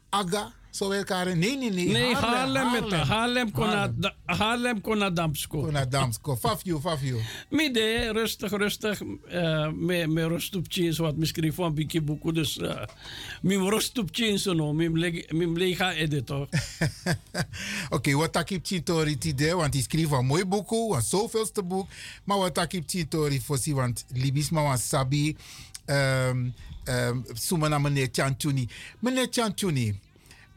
A: aga. Zo elkaar. Nee, nee, nee.
C: Nee, Haarlem met
A: Haarlem.
C: Haarlem naar
A: Haarlem.
C: Da- Haarlem kon naar Damsko.
A: Kon naar Damsko. Fafio, Fafio.
C: Midden, rustig, rustig. eh me, me rust op jeans, wat misschien van Biki Boeko. Dus, uh, me rust op jeans, no. Me me lega editor. [laughs]
A: Oké, wat heb Chitori tide, want hij schreef een mooi boek, een zoveelste boek. Maar wat heb Chitori voor si, want Libis maar wan sabi. Um, um, Suma na meneer Chanchuni. Meneer Chanchuni,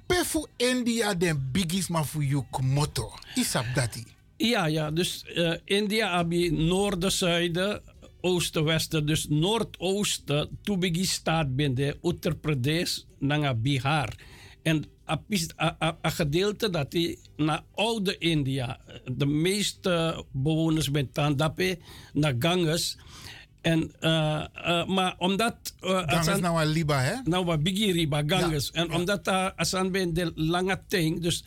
A: pefu India den biggest man voor you motto. Isap dati.
C: Ja, ja. Dus eh, India je noorden, zuiden, oosten, westen. Dus noordoosten, Tubigi staat binnen Uttar Pradesh naar Bihar. En een gedeelte dat die naar oude India, de meeste bewoners met Tandape, naar Ganges. En, eh, eh, maar omdat... Uh,
A: Ganges nou een liba, hè?
C: Nou, wat bigi riba, Ganges.
A: Ja,
C: en omdat daar asan ben de lange ting, dus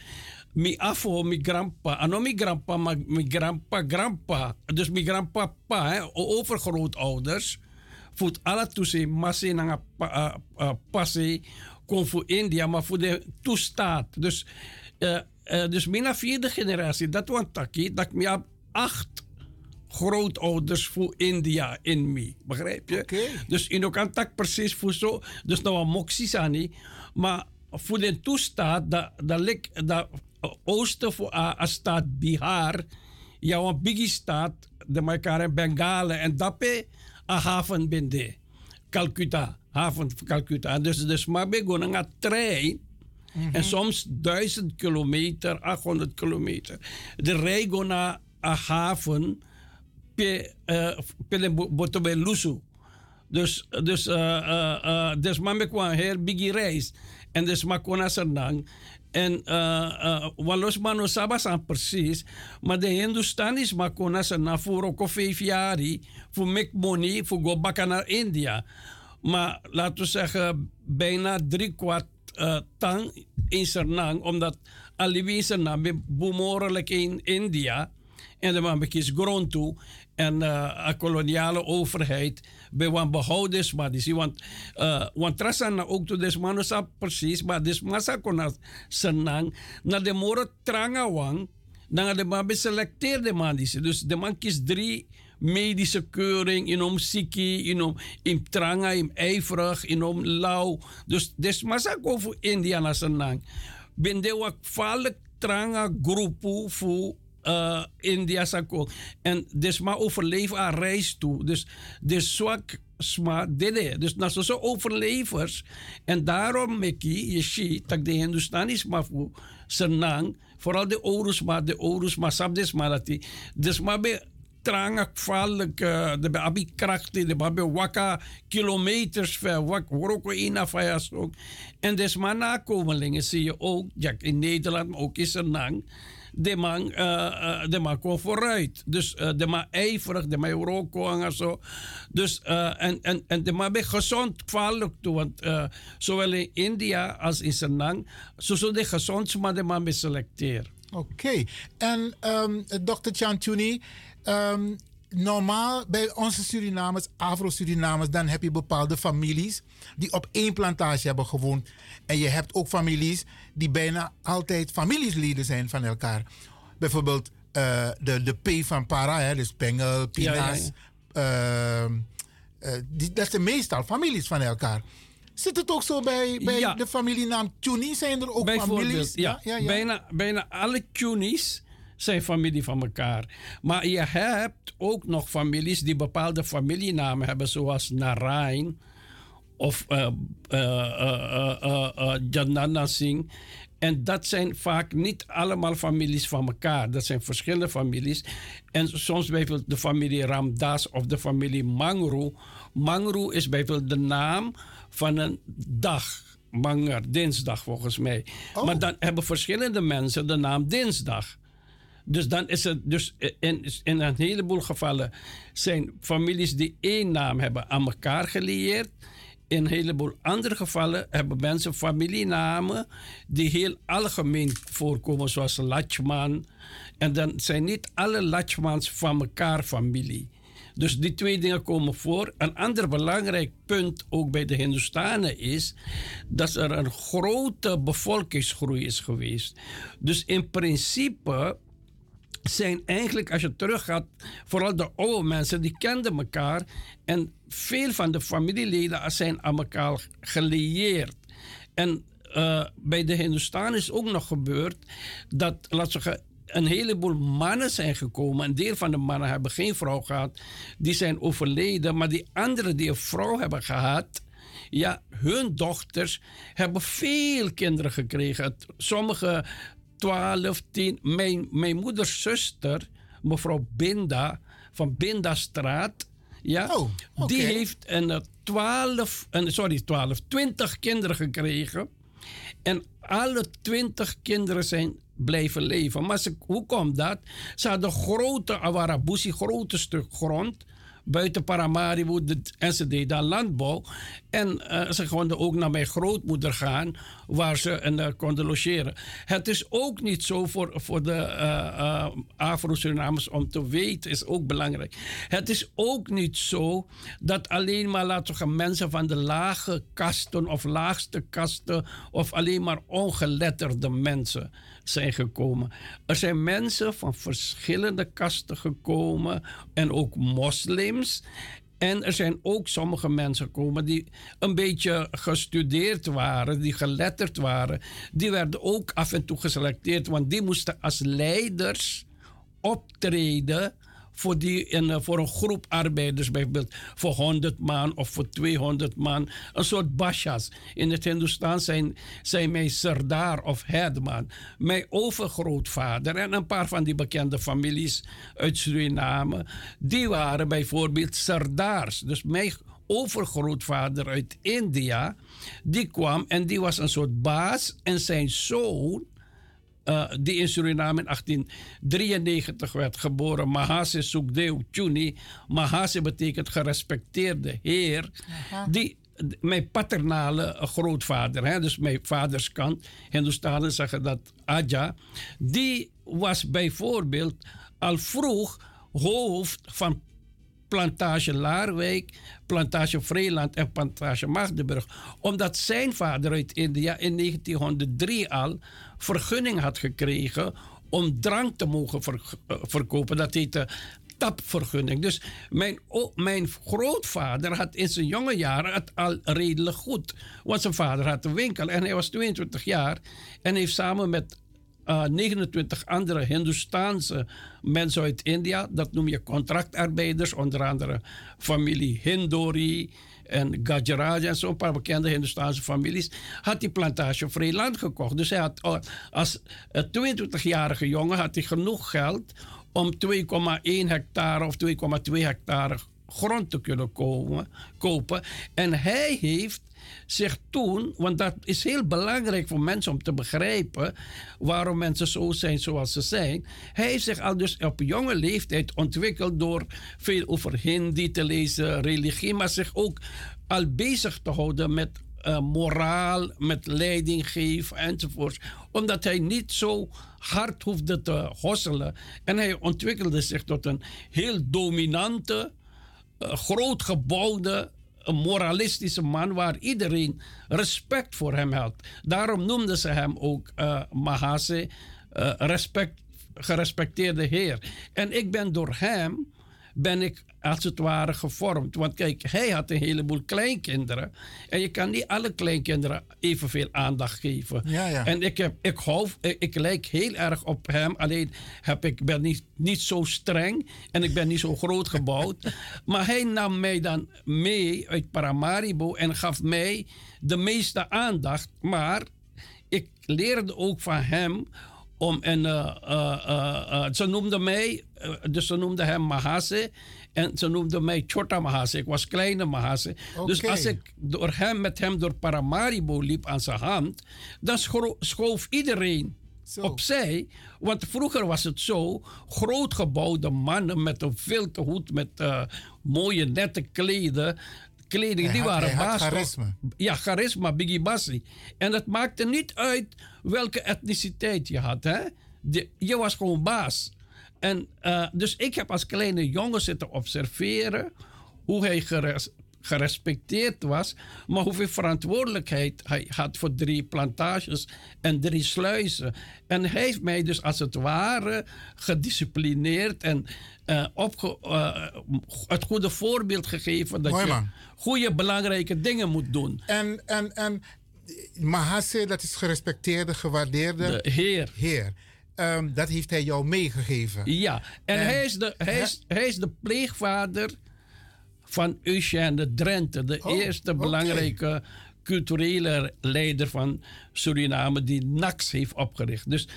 C: mi afo, mi grandpa, ano mi grandpa, maar mi grandpa, grandpa, dus mi grandpa, pa, hè, overgrootouders, voet alle toezien, massi nanga pa, uh, uh, passie, kon voor India, maar voor de toestaat. Dus, uh, uh, dus mijn vierde generatie, dat was taki, dat heb acht grootouders voor India in me. Begrijp je? Dus in ook tak precies voor zo. Dus nou een moxies aan niet. Maar voor de toestaat, dat, dat ligt dat oosten voor a, a staat Bihar. Ja, een biggie staat, de elkaar in Bengalen. En is een haven bende. Calcutta, haven van Calcutta. Dus, dus maar gewoon een trein. En soms duizend kilometer, 800 kilometer. De rijden naar een haven pe uh, pele boto be lusu. Dus dus uh, uh, uh, dus mame kwam her bigi reis en dus ma kona senang en uh, walos mano sabas aan precies maar de Hindustanis ma kona senang voor ook vijf jaar voor make money voor go back naar India maar laten we zeggen bijna drie kwart tang in Sernang omdat alibi Sernang bemoorlijk in India en de man bekijkt grond toe en uh, koloniale overheid bij wan behouders maar die want uh, want trasan ook to des manos precies maar des masa kona senang na de moro tranga wang na de man beselecteerde man dus de man kiest drie medische keuring in om siki in om in tranga in ijverig in om lauw dus des masa ko voor India na senang. Ben de wak valk tranga groepu voor uh, India sako. En dus maar overleven aan reis toe. Dus de zwak sma dede. Dus na zo overlevers. En daarom meki je ziet dat de Hindustanis maar voor. Vooral de ouders maar de ouders maar sabdes maar dat die. Dus maar bij tranga de abi krachten. De babe waka kilometers ver. Wak woroko ina fayas ook. En dus maar nakomelingen zie je ook. Ja, in Nederland maar ook in senang de man, uh, uh, de man. Dus uh, de man ijverig, de man roko en zo. Dus, en, en, en de man ben gezond, gevaarlijk toe. Want zowel in India als in Senang, zo zullen de gezond, maar de man ben selecteer.
A: Oké. Okay. En um, dokter Chantuni, um, normaal bij onze Surinamers, Afro-Surinamers, dan heb je bepaalde families die op één plantage hebben gewoond. En je hebt ook families die bijna altijd familiesleden zijn van elkaar. Bijvoorbeeld uh, de, de P van Para, hè, dus Pengel, Pinas. Ja, ja, ja. Uh, uh, die, dat zijn meestal families van elkaar. Zit het ook zo bij, bij de familienaam Tuni? Zijn er ook families?
C: Ja, ja, ja, Bijna, bijna alle Tunis zijn familie van elkaar. Maar je hebt ook nog families die bepaalde familienamen hebben, zoals Narain of uh, uh, uh, Janana Singh. En dat zijn vaak niet allemaal families van elkaar. Dat zijn verschillende families. En soms bijvoorbeeld de familie Ramdas of de familie Mangru. Mangru is bijvoorbeeld de naam van een dag. Manger, dinsdag volgens mij. Oh. Maar dan hebben verschillende mensen de naam dinsdag. Dus dan is het, dus in, in een heleboel gevallen zijn families die één naam hebben aan elkaar gelieerd. In een heleboel andere gevallen hebben mensen familienamen die heel algemeen voorkomen, zoals Lachman. En dan zijn niet alle Lachmans van elkaar familie. Dus die twee dingen komen voor. Een ander belangrijk punt ook bij de Hindustanen is dat er een grote bevolkingsgroei is geweest. Dus in principe zijn eigenlijk, als je teruggaat, vooral de oude mensen, die kenden elkaar. En veel van de familieleden zijn aan elkaar gelieerd. En eh, bij de Hindustanen is ook nog gebeurd dat, een heleboel mannen zijn gekomen. Een deel van de mannen hebben geen vrouw gehad. Die zijn overleden. Maar die anderen die een vrouw hebben gehad. Ja, hun dochters hebben veel kinderen gekregen. Sommige 12, 10. Mijn, mijn moeders zuster, mevrouw Binda van Bindastraat. Ja,
A: Oh,
C: die heeft een eh, 12, een, sorry, 12, 20 kinderen gekregen. En alle 20 kinderen zijn blijven leven. Maar ze, hoe komt dat? Ze hadden grote Awarabusi, grote stuk grond. Buiten Paramaribo. En ze daar landbouw. En eh, ze konden ook naar mijn grootmoeder gaan. Waar ze en, eh, konden logeren. Het is ook niet zo voor, voor de eh, Afro-Surinamers om te weten. Is ook belangrijk. Het is ook niet zo dat alleen maar laten we mensen van de lage kasten of laagste kasten. Of alleen maar ongeletterde mensen zijn gekomen. Er zijn mensen van verschillende kasten gekomen en ook moslims. En er zijn ook sommige mensen gekomen die een beetje gestudeerd waren, die geletterd waren. Die werden ook af en toe geselecteerd, want die moesten als leiders optreden voor, die, en, eh, voor een groep arbeiders, bijvoorbeeld voor 100 man of voor 200 man. Een soort bashas. In het Hindustan zijn, zijn mijn sardar of headman. Mijn overgrootvader en een paar van die bekende families uit Suriname, die waren bijvoorbeeld sardars. Dus mijn overgrootvader uit India, die kwam en die was een soort baas en zijn zoon eh, die in Suriname in 1893 werd geboren. Mahase Sukdeo Chuni. Mahase betekent gerespecteerde heer. Die, mijn paternale grootvader, hè, dus mijn vaderskant, Hindustanen zeggen dat Aja, die was bijvoorbeeld al vroeg hoofd van plantage Laarwijk, plantage Vreeland en plantage Magdeburg. Omdat zijn vader uit India in 1903 al vergunning had gekregen om drank te mogen eh, verkopen. Dat heette tapvergunning. Dus mijn, mijn grootvader had in zijn jonge jaren het al redelijk goed. Want zijn vader had een winkel en hij was 22 jaar en heeft samen met uh, 29 andere Hindoestaanse mensen uit India. Dat noem je contractarbeiders, onder andere familie Hindori en Gajaraj en zo'n paar bekende Hindoestaanse families. Had die plantage vrij gekocht. Dus hij had, uh, als uh, 22-jarige jongen had hij genoeg geld om 2,1 hectare of 2,2 hectare grond te kunnen kopen. En hij heeft zich toen, want dat is heel belangrijk voor mensen om te begrijpen waarom mensen zo zijn zoals ze zijn. Hij heeft zich al dus op jonge leeftijd ontwikkeld door veel over Hindi te lezen, religie, maar zich ook al bezig te houden met uh, moraal, met leiding geven enzovoort. Omdat hij niet zo hard hoefde te hosselen. En hij ontwikkelde zich tot een heel dominante, uh, grootgebouwde, een moralistische man waar iedereen respect voor hem had. Daarom noemden ze hem ook uh, Mahase, uh, respect, gerespecteerde heer. En ik ben door hem, ben ik als het ware gevormd. Want kijk, hij had een heleboel kleinkinderen. En je kan niet alle kleinkinderen evenveel aandacht geven.
A: Ja, ja.
C: En ik, heb, ik, hou, ik, ik lijk heel erg op hem. Alleen heb ik, ben niet, niet zo streng. En ik ben niet zo groot gebouwd. [laughs] maar hij nam mij dan mee uit Paramaribo. En gaf mij de meeste aandacht. Maar ik leerde ook van hem om en uh, uh, uh, ze noemden mij, dus ze noemden hem Mahase en ze noemden mij Chota Mahase. Ik was kleine Mahase. Okay. Dus als ik door hem, met hem door Paramaribo liep aan zijn hand, dan schoof iedereen zo. opzij. Want vroeger was het zo: grootgebouwde mannen met een vilke hoed, met uh, mooie nette kleden. Kleding,
A: hij
C: die
A: had,
C: waren baas.
A: charisma.
C: Ja, charisma, Biggie Bassi. En het maakte niet uit welke etniciteit je had. Hè? De, je was gewoon baas. En uh, dus ik heb als kleine jongen zitten observeren hoe hij geres, gerespecteerd was, maar hoeveel verantwoordelijkheid hij had voor drie plantages en drie sluizen. En hij heeft mij dus als het ware gedisciplineerd en uh, opge, uh, het goede voorbeeld gegeven dat
D: Mooi,
C: je
D: man.
C: goede belangrijke dingen moet doen.
D: En, en, en Mahase, dat is gerespecteerde, gewaardeerde
C: De Heer.
D: Heer. Um, dat heeft hij jou meegegeven.
C: Ja, en,
D: En-
C: hij, is de, hij, is, hij is de pleegvader van Eugène de Drenthe, de
D: Oh,
C: eerste belangrijke culturele leider van Suriname die NAX heeft opgericht. Dus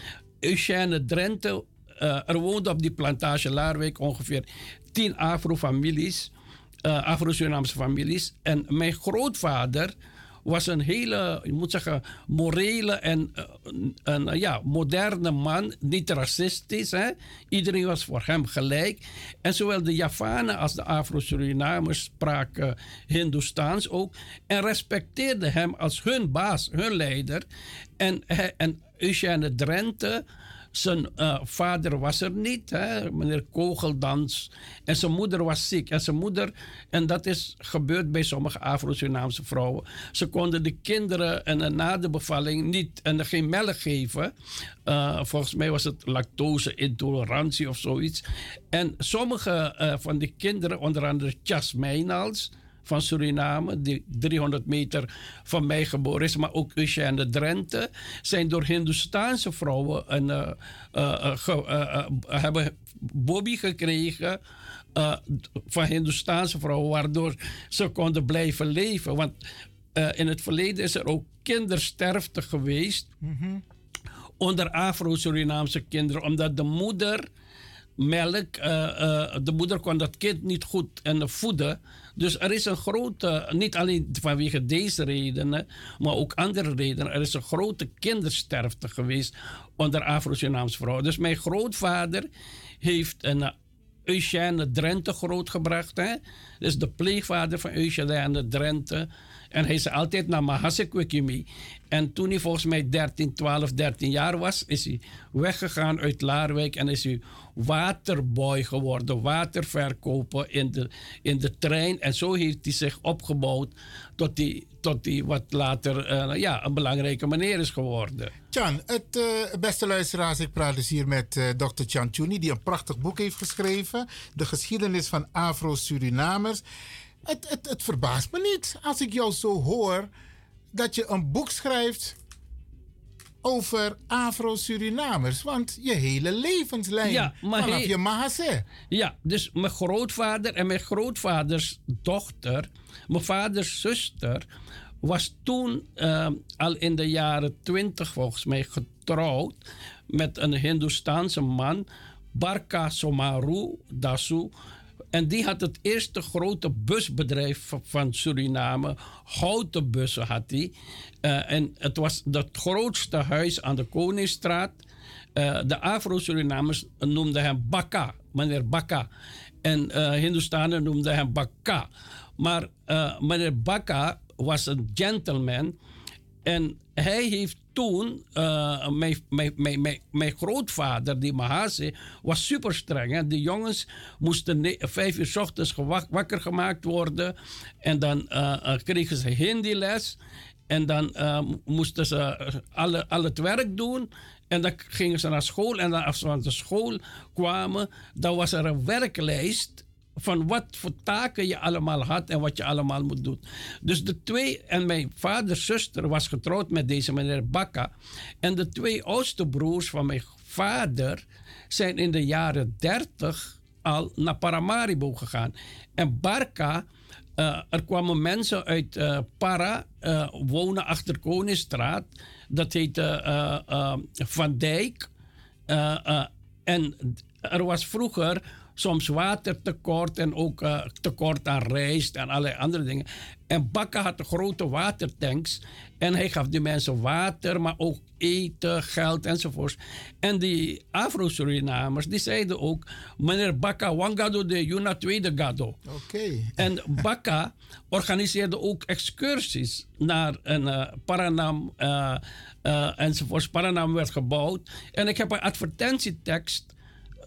C: Eugène de Drenthe, eh, er woonden op die plantage Laarwijk ongeveer tien Afro-families, eh, Afro-Surinaamse families. En mijn grootvader was een hele, je moet zeggen, morele en eh, een, een, ja, moderne man. Niet racistisch. Hè? Iedereen was voor hem gelijk. En zowel de Javanen als de Afro-Surinamers spraken Hindoestaans ook. En respecteerden hem als hun baas, hun leider. En, en Eugène Drenthe, zijn eh, vader was er niet, hè, meneer Kogeldans. En zijn moeder was ziek. En zijn moeder, en dat is gebeurd bij sommige Afro-Surinaamse vrouwen. Ze konden de kinderen en, na de bevalling niet en geen melk geven. Eh, volgens mij was het lactose-intolerantie of zoiets. En sommige eh, van die kinderen, onder andere Chas Meynals van Suriname, die 300 meter van mij geboren is, maar ook Eugène de Drenthe, zijn door Hindoestaanse vrouwen een, eh, eh, eh, hebben Bobby gekregen. van Hindoestaanse vrouwen, waardoor ze konden blijven leven. Want in het verleden is er ook kindersterfte geweest onder Afro-Surinaamse kinderen, omdat de moeder melk, de moeder kon dat kind niet goed en voeden. Dus er is een grote, niet alleen vanwege deze redenen, maar ook andere redenen. Er is een grote kindersterfte geweest onder Afro-Surinaamse vrouwen. Dus mijn grootvader heeft een eh, Eugène Drenthe grootgebracht. Hè? Dus de pleegvader van Eugène Drenthe. En hij is altijd naar Mahasekwekimi. En toen hij volgens mij 13, 12, 13 jaar was, is hij weggegaan uit Laarwijk en is hij waterboy geworden, waterverkoper in de, in de trein. En zo heeft hij zich opgebouwd tot hij, tot hij wat later eh, ja, een belangrijke meneer is geworden.
D: Chan, het eh, beste luisteraars, ik praat dus hier met eh Dr. Chan die een prachtig boek heeft geschreven. De geschiedenis van Afro-Surinamers. Het, het, het verbaast me niet als ik jou zo hoor dat je een boek schrijft over Afro-Surinamers. Want je hele levenslijn
C: Ja, maar
D: vanaf
C: he-
D: je Mahase.
C: Ja, dus mijn grootvader en mijn grootvaders dochter, mijn vaders zuster, was toen eh, al in de jaren twintig volgens mij getrouwd met een Hindoestaanse man, Barka Somaru Dasu. En die had het eerste grote busbedrijf van Suriname. Houten bussen had hij. Eh, en het was het grootste huis aan de Koningsstraat. Eh, de Afro-Surinamers noemden hem Bakka, meneer Bakka. En eh Hindustanen noemden hem Bakka. Maar meneer Bakka was een gentleman. En hij heeft toen, eh, mijn, mijn, mijn, mijn, grootvader, die Mahase, was super streng. Hè? De jongens moesten vijf uur s ochtends wakker gemaakt worden. En dan eh, eh, kregen ze Hindi-les. En dan moesten ze alle, al het werk doen. En dan gingen ze naar school. En dan als ze van de school kwamen, dan was er een werklijst van wat voor taken je allemaal had en wat je allemaal moet doen. Dus de twee, en mijn vaders zuster was getrouwd met deze meneer Bakka. En de twee oudste broers van mijn vader zijn in de jaren 30 al naar Paramaribo gegaan. En Barca, eh, er kwamen mensen uit eh, Para, eh, wonen achter Koningsstraat. Dat heette Van Dijk. En er was vroeger soms watertekort en ook eh, tekort aan rijst en allerlei andere dingen. En Bakka had grote watertanks en hij gaf die mensen water, maar ook eten, geld enzovoorts. En die Afro-Surinamers die zeiden ook, meneer Bakka, wangado de Juna tweede gado.
D: Oké.
C: En Bakka organiseerde ook excursies naar een eh, Paranam eh, enzovoorts. Paranam werd gebouwd. En ik heb een advertentietekst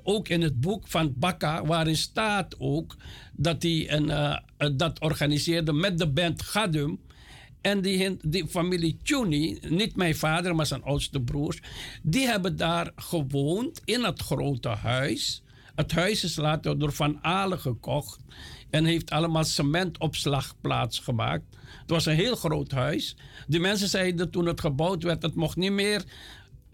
C: ook in het boek van Bakka, waarin staat ook dat hij een, eh, eh, dat organiseerde met de band Gadum. En die, die familie Tjuni, niet mijn vader, maar zijn oudste broers, die hebben daar gewoond in het grote huis. Het huis is later door Van Alen gekocht en heeft allemaal cementopslagplaats gemaakt. Het was een heel groot huis. De mensen zeiden toen het gebouwd werd, het mocht niet meer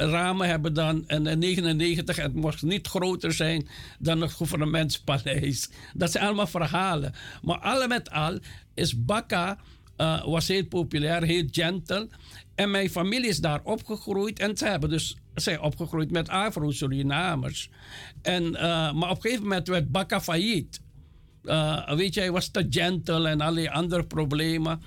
C: ramen hebben dan en in 99 het mocht niet groter zijn dan het gouvernementspaleis. Dat zijn allemaal verhalen. Maar alle met al is Bakka eh, was heel populair, heel gentle. En mijn familie is daar opgegroeid. En ze hebben dus zijn opgegroeid met Afro-Surinamers. En, eh, maar op een gegeven moment werd Bakka failliet. Eh, weet je, hij was te gentle en allerlei andere problemen.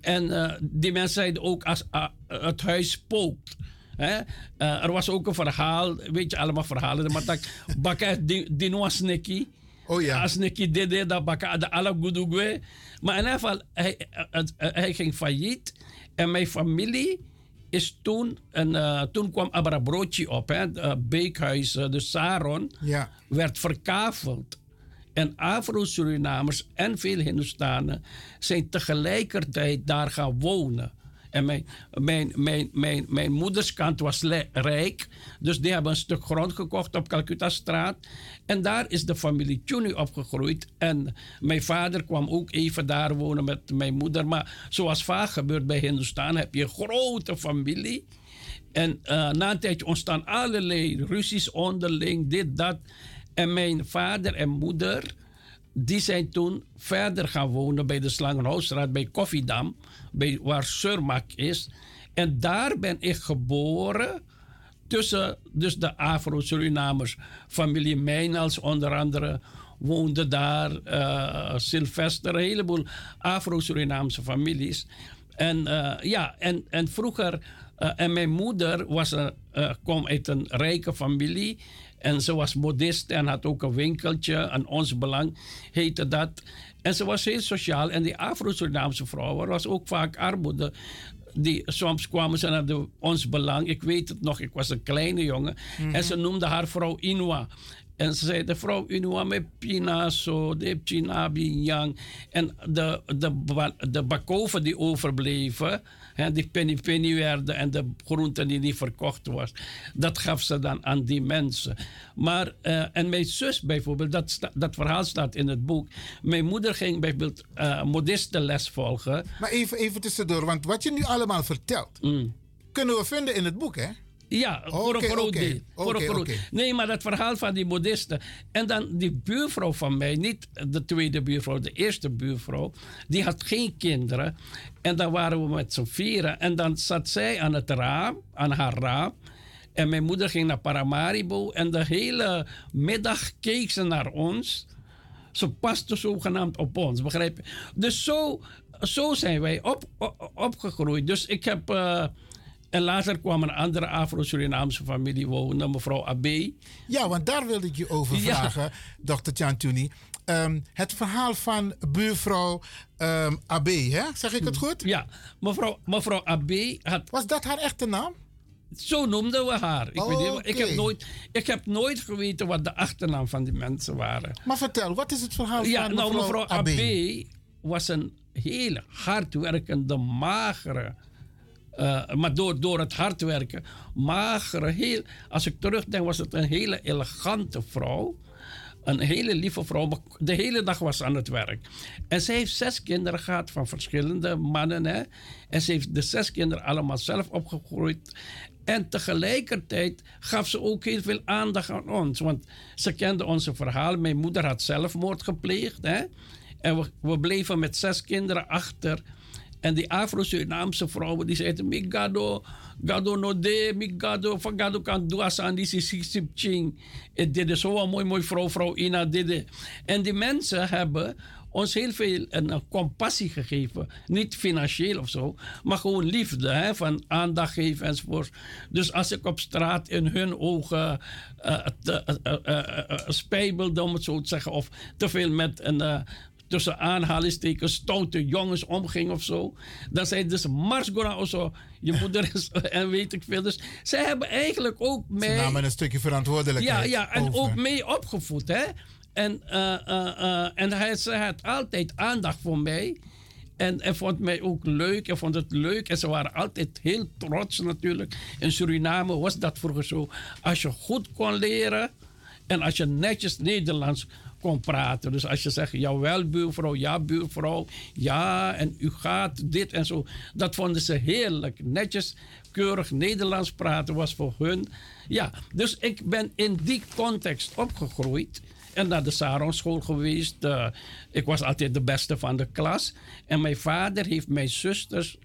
C: En die mensen zeiden ook als het huis spookt. Hè? Eh, er was ook een verhaal, weet je, allemaal verhalen. Maar dat [laughs] Bakka die was Nicky.
A: Oh ja.
C: Als Nicky dat Bakka de alle goedugwe. Maar in ieder geval, hij, eh, hij ging failliet. En mijn familie is toen, en, eh, toen kwam Abrabrochi op, hè, het eh, beekhuis, de Saron
A: Ja.
C: werd verkaveld. En Afro-Surinamers en veel Hindustanen zijn tegelijkertijd daar gaan wonen. En mijn, mijn, mijn, mijn, mijn moederskant was rijk. Dus die hebben een stuk grond gekocht op Calcutta-straat. En daar is de familie Tjuni opgegroeid. En mijn vader kwam ook even daar wonen met mijn moeder. Maar zoals vaak gebeurt bij Hindustan heb je een grote familie. En eh, na een tijdje ontstaan allerlei ruzies onderling, dit, dat. En mijn vader en moeder, die zijn toen verder gaan wonen bij de Slangenhuisstraat, bij Koffiedam, bij, waar Surmak is. En daar ben ik geboren tussen dus de Afro-Surinamers. Familie Mijnals onder andere woonde daar. eh Sylvester, een heleboel Afro-Surinaamse families. En eh, ja, en, en vroeger... eh, en mijn moeder was een, kwam uit een rijke familie. En ze was modiste en had ook een winkeltje. Aan ons belang heette dat. En ze was heel sociaal. En die Afro-Surinaamse vrouwen was ook vaak armoede die, soms kwamen ze naar de, ons belang. Ik weet het nog, ik was een kleine jongen. En ze noemde haar vrouw Inua. En ze zei, de vrouw Inua met Pina, zo, de Pina Binyang. En de, de, de bakoven die overbleven, die penny penny werden en de groenten die niet verkocht was, dat gaf ze dan aan die mensen. Maar, eh, en mijn zus bijvoorbeeld, dat, sta- dat verhaal staat in het boek. Mijn moeder ging bijvoorbeeld eh modiste les volgen.
A: Maar even, even tussendoor, want wat je nu allemaal vertelt, kunnen we vinden in het boek, hè?
C: Ja, voor
A: Oké,
C: een groot deel. Voor een groot. Nee, maar dat verhaal van die modisten. En dan die buurvrouw van mij, niet de tweede buurvrouw, de eerste buurvrouw, die had geen kinderen. En dan waren we met z'n vieren. En dan zat zij aan het raam, aan haar raam. En mijn moeder ging naar Paramaribo. En de hele middag keek ze naar ons. Ze paste zogenaamd op ons, begrijp je? Dus zo, zo zijn wij op, op- opgegroeid. Dus ik heb... eh, en later kwam een andere Afro-Surinaamse familie wonen, mevrouw Abbé.
A: Ja, want daar wilde ik je over
C: Ja.
A: vragen, dokter Chantuni. Ehm, het verhaal van buurvrouw AB, hè? Zeg ik het goed?
C: Ja, mevrouw, mevrouw Abbé had...
A: Was dat haar echte naam?
C: Zo noemden we haar. Ik, weet niet, ik, heb nooit, ik heb nooit geweten wat de achternaam van die mensen waren.
A: Maar vertel, wat is het verhaal
C: Ja,
A: van
C: nou,
A: mevrouw,
C: mevrouw
A: AB?
C: Abbé was een heel hardwerkende, magere. Eh, maar door, door het hard werken, magere, heel, als ik terugdenk, was het een hele elegante vrouw. Een hele lieve vrouw, de hele dag was aan het werk. En ze heeft zes kinderen gehad van verschillende mannen. Hè? En ze heeft de zes kinderen allemaal zelf opgegroeid. En tegelijkertijd gaf ze ook heel veel aandacht aan ons. Want ze kende onze verhalen. Mijn moeder had zelfmoord gepleegd. Hè? En we bleven met zes kinderen achter. En die Afro-Surinaamse vrouwen die zeiden: Migado, gado no de, migado, van gado kan is sipching. Dit is zo mooi, mooi vrouw, vrouw Ina. En die mensen hebben ons heel veel een, een compassie gegeven. Niet financieel of zo, maar gewoon liefde, hè, van aandacht geven enzovoort. Dus als ik op straat in hun ogen eh, eh, eh, eh, eh, spijbelde, om het zo te zeggen, of te veel met een. Tussen aanhalingstekens stoute jongens omging of zo. Dan zei dus Mars Gora of zo, je moeder is [laughs] en weet ik veel. Dus zij hebben eigenlijk ook
D: Ze
C: mij...
D: namen een stukje verantwoordelijkheid
C: Ja, ja en
D: over.
C: ook mee opgevoed, hè. En, eh, eh, eh, en hij, ze had altijd aandacht voor mij. En hij vond mij ook leuk. Hij vond het leuk. En ze waren altijd heel trots natuurlijk. In Suriname was dat vroeger zo. Als je goed kon leren en als je netjes Nederlands kon praten. Dus als je zegt, jawel buurvrouw, ja buurvrouw, ja en u gaat dit en zo. Dat vonden ze heerlijk. Netjes, keurig Nederlands praten was voor hun. Ja, dus ik ben in die context opgegroeid. En naar de Saronschool geweest. Eh, ik was altijd de beste van de klas. En mijn vader heeft mijn zusters,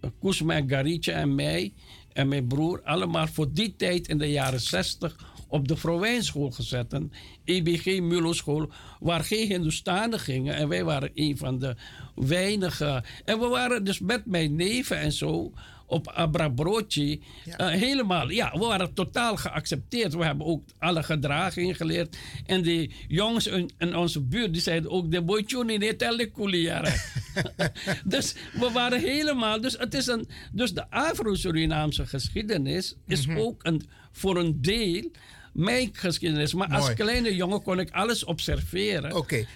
C: eh, Koesma en Garitje en mij en mijn broer, allemaal voor die tijd in de jaren 60 op de Vrouwijnschool gezet. Een EBG Mulo school waar geen Hindustanen gingen. En wij waren een van de weinige. En we waren dus met mijn neven en zo op Abrabrochi eh, helemaal. Ja, we waren totaal geaccepteerd. We hebben ook alle gedragingen geleerd. En die jongens in, in onze buurt die zeiden ook: de boytjuni niet telde [laughs] Dus we waren helemaal. Dus, het is een, dus de Afro-Surinaamse geschiedenis is
D: Mhm.
C: ook een, voor een deel mijn geschiedenis. Maar als kleine jongen kon ik alles observeren.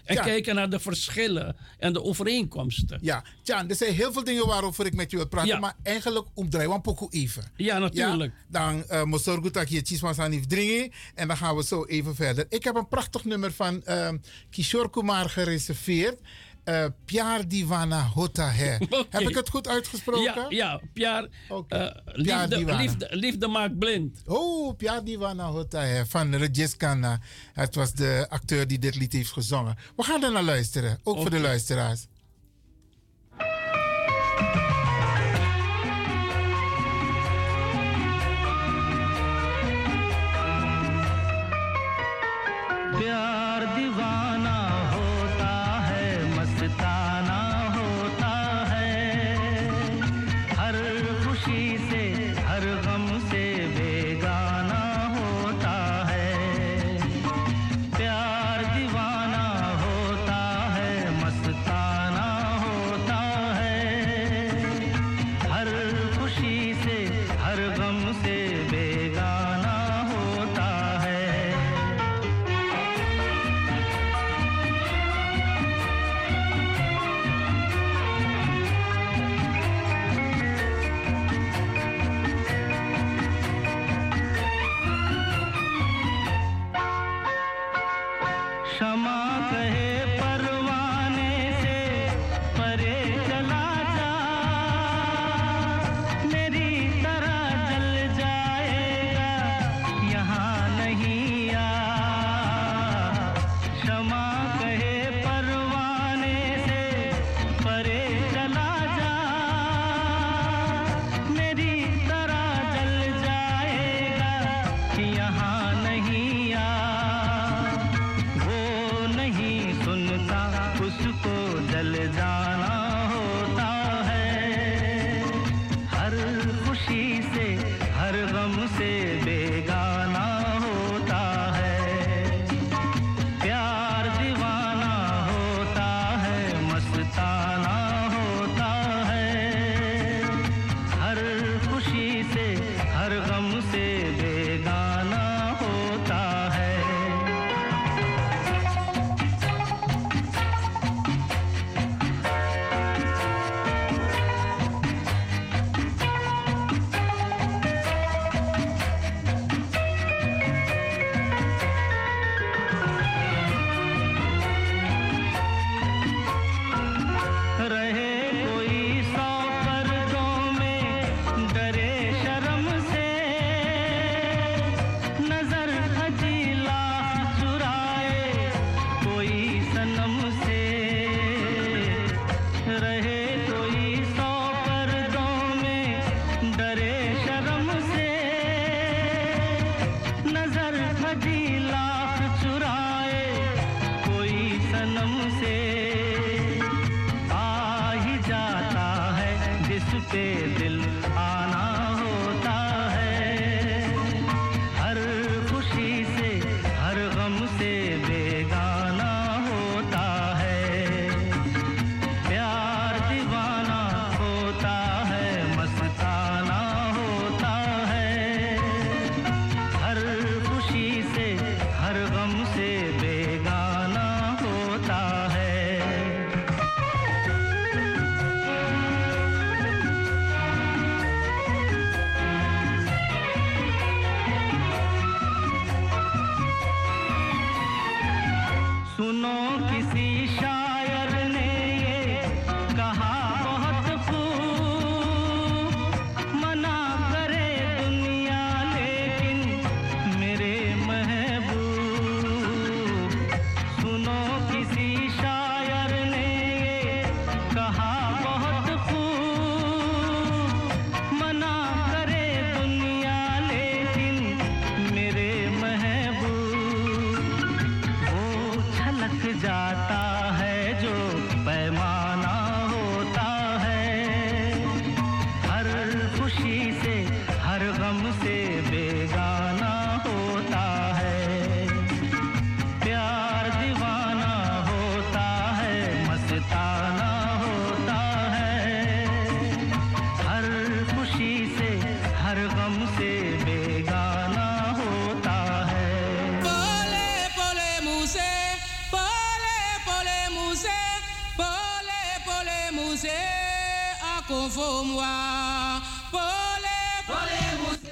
C: En
D: ja.
C: kijken naar de verschillen en de overeenkomsten.
D: Ja, Tjan, er zijn heel veel dingen waarover ik met je wil praten,
C: Ja.
D: maar eigenlijk omdraai een pokoe even.
C: Ja, natuurlijk.
D: Ja, dan uh, moet zorgen dat je chismas aan dringen en dan gaan we zo even verder. Ik heb een prachtig nummer van uh, Kishore Kumar gereserveerd uh, Divana
C: Hotahe. [laughs]
D: Heb ik het goed uitgesproken?
C: Ja, ja eh, liefde, liefde, maakt blind.
D: Oh, Piar Divana Hotahe van Regiskana. Het was de acteur die dit lied heeft gezongen. We gaan er naar luisteren, ook voor de luisteraars.
E: चला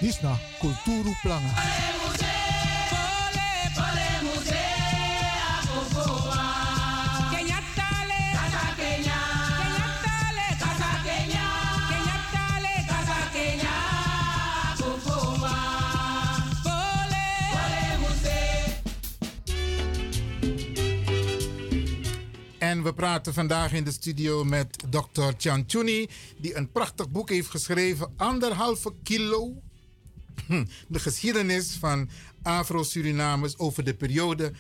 A: Is na Kulturu Planga. En we praten vandaag in de studio met Dr. Chanchuni, die een prachtig boek heeft geschreven, Anderhalve Kilo. De geschiedenis van Afro-Surinamers over de periode 1863-1963.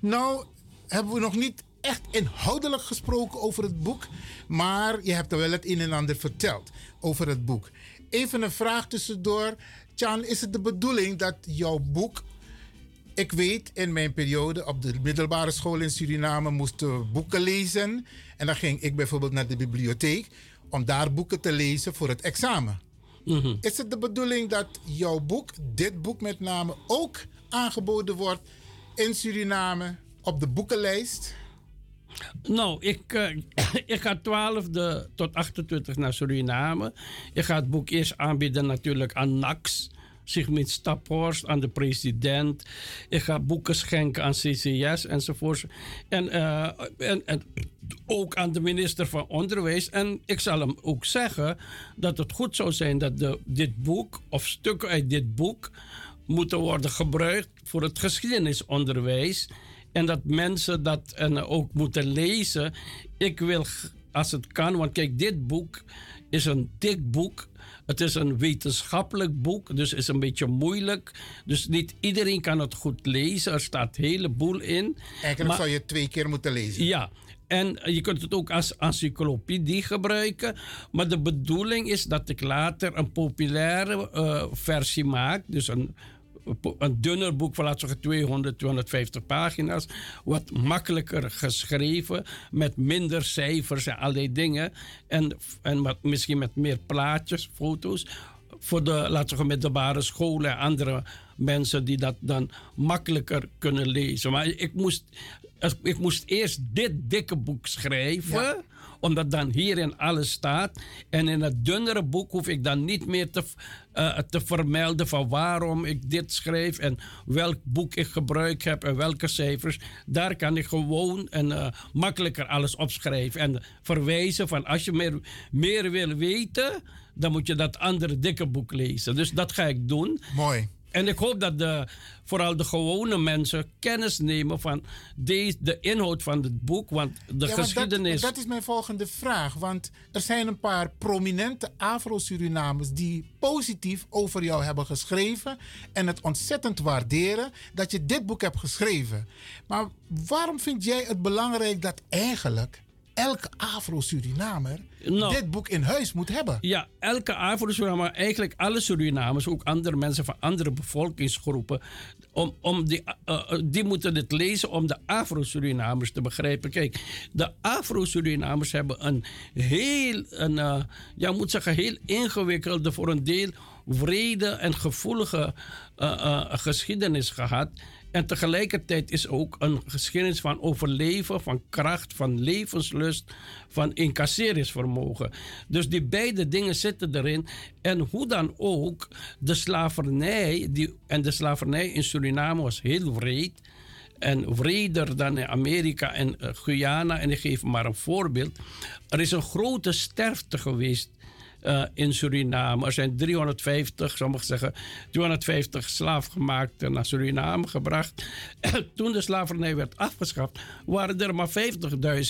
A: Nou, hebben we nog niet echt inhoudelijk gesproken over het boek, maar je hebt er wel het een en ander verteld over het boek. Even een vraag tussendoor. Chan, is het de bedoeling dat jouw boek ik weet, in mijn periode op de middelbare school in Suriname moesten we boeken lezen. En dan ging ik bijvoorbeeld naar de bibliotheek om daar boeken te lezen voor het examen. Is het de bedoeling dat jouw boek, dit boek met name, ook aangeboden wordt in Suriname op de boekenlijst?
C: Nou, ik, eh, [coughs] ik ga 12 tot 28 naar Suriname. Ik ga het boek eerst aanbieden natuurlijk aan NAX. Sigmund Staphorst, aan de president. Ik ga boeken schenken aan CCS enzovoort. En, eh, en, en ook aan de minister van Onderwijs. En ik zal hem ook zeggen dat het goed zou zijn dat de, dit boek, of stukken uit dit boek, moeten worden gebruikt voor het geschiedenisonderwijs. En dat mensen dat en ook moeten lezen. Ik wil, als het kan, want kijk, dit boek is een dik boek. Het is een wetenschappelijk boek, dus is een beetje moeilijk. Dus niet iedereen kan het goed lezen. Er staat een heleboel in.
A: Eigenlijk
C: Maar-
A: zou je het twee keer moeten lezen.
C: Ja, en je kunt het ook als encyclopedie gebruiken. Maar de bedoeling is dat ik later een populaire eh, versie maak. Dus een, een dunner boek van laten we zeggen 200, 250 pagina's. Wat makkelijker geschreven. Met minder cijfers en allerlei dingen. En, en misschien met meer plaatjes, foto's voor de, laten we zeggen, middelbare scholen en andere mensen die dat dan makkelijker kunnen lezen. Maar ik moest, ik moest eerst dit dikke boek schrijven, omdat dan hierin alles staat. En in het dunnere boek hoef ik dan niet meer te, eh, te vermelden van waarom ik dit schreef en welk boek ik gebruikt heb en welke cijfers. Daar kan ik gewoon en eh, makkelijker alles opschrijven en verwijzen van als je meer, meer wil weten, dan moet je dat andere dikke boek lezen. Dus dat ga ik doen.
A: Mooi.
C: En ik hoop dat de, vooral de gewone mensen kennis nemen van deze, de inhoud van het boek. Want de
A: Ja,
C: geschiedenis.
A: Dat, dat is mijn volgende vraag. Want er zijn een paar prominente Afro-Surinamers die positief over jou hebben geschreven. En het ontzettend waarderen dat je dit boek hebt geschreven. Maar waarom vind jij het belangrijk dat eigenlijk elke Afro-Surinamer
C: Nou.
A: dit boek in huis moet hebben?
C: Ja, elke Afro-Surinamer, eigenlijk alle Surinamers, ook andere mensen van andere bevolkingsgroepen, om, om die, eh, eh, die moeten dit lezen om de Afro-Surinamers te begrijpen. Kijk, de Afro-Surinamers hebben een heel, een, eh, ja, moet zeggen, heel ingewikkelde, voor een deel wrede en gevoelige eh, eh, geschiedenis gehad. En tegelijkertijd is ook een geschiedenis van overleven, van kracht, van levenslust, van incasseringsvermogen. Dus die beide dingen zitten erin. En hoe dan ook, de slavernij, die, en de slavernij in Suriname was heel wreed. En wreder dan in Amerika en eh, Guyana. En ik geef maar een voorbeeld. Er is een grote sterfte geweest eh, in Suriname. Er zijn 350, sommigen zeggen 250 slaafgemaakten naar Suriname gebracht. [clears throat] Toen de slavernij werd afgeschaft, waren er maar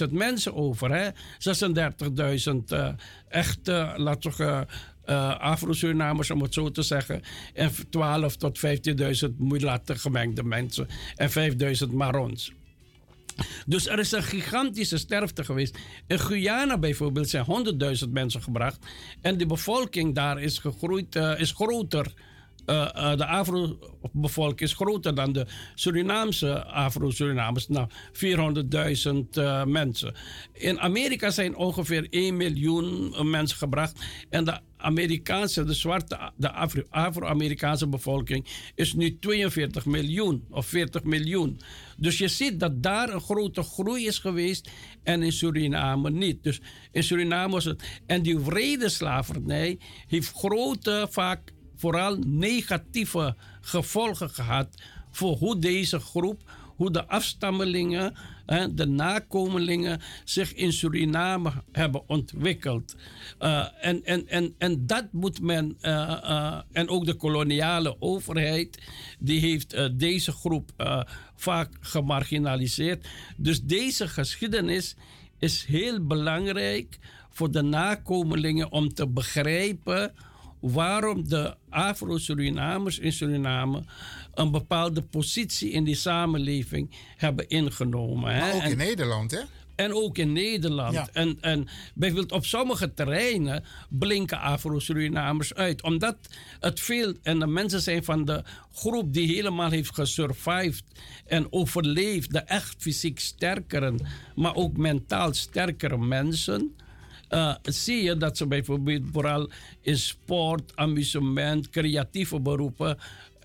C: 50.000 mensen over. hè. 36.000 eh echte, laten we eh, Afro-Surinamers, om het zo te zeggen. En 12 tot 15.000 mulatte gemengde mensen. En 5.000 Marons. Dus er is een gigantische sterfte geweest. In Guyana bijvoorbeeld zijn 100.000 mensen gebracht. En de bevolking daar is gegroeid, eh, is groter eh, eh, de Afro-bevolking is groter dan de Surinaamse Afro-Surinamers. Nou, 400.000 eh, mensen. In Amerika zijn ongeveer 1 miljoen mensen gebracht. En de Amerikaanse, de zwarte, de Afro- Afro-Amerikaanse bevolking is nu 42 miljoen of 40 miljoen. Dus je ziet dat daar een grote groei is geweest en in Suriname niet. Dus in Suriname was het. En die wrede slavernij heeft grote, vaak vooral negatieve gevolgen gehad voor hoe deze groep, hoe de afstammelingen, hè, de nakomelingen zich in Suriname hebben ontwikkeld. Eh, en, en, en, en dat moet men, eh, eh, en ook de koloniale overheid, die heeft deze groep vaak gemarginaliseerd. Dus deze geschiedenis is heel belangrijk voor de nakomelingen om te begrijpen waarom de Afro-Surinamers in Suriname een bepaalde positie in die samenleving hebben ingenomen. Hè?
D: Maar ook in Nederland, hè?
C: en ook in Nederland.
D: Ja.
C: En, en bijvoorbeeld op sommige terreinen blinken Afro-Surinamers uit. Omdat het veel, en de mensen zijn van de groep die helemaal heeft gesurvived en overleefd. De echt fysiek sterkere, maar ook mentaal sterkere mensen. Eh, zie je dat ze bijvoorbeeld vooral in sport, amusement, creatieve beroepen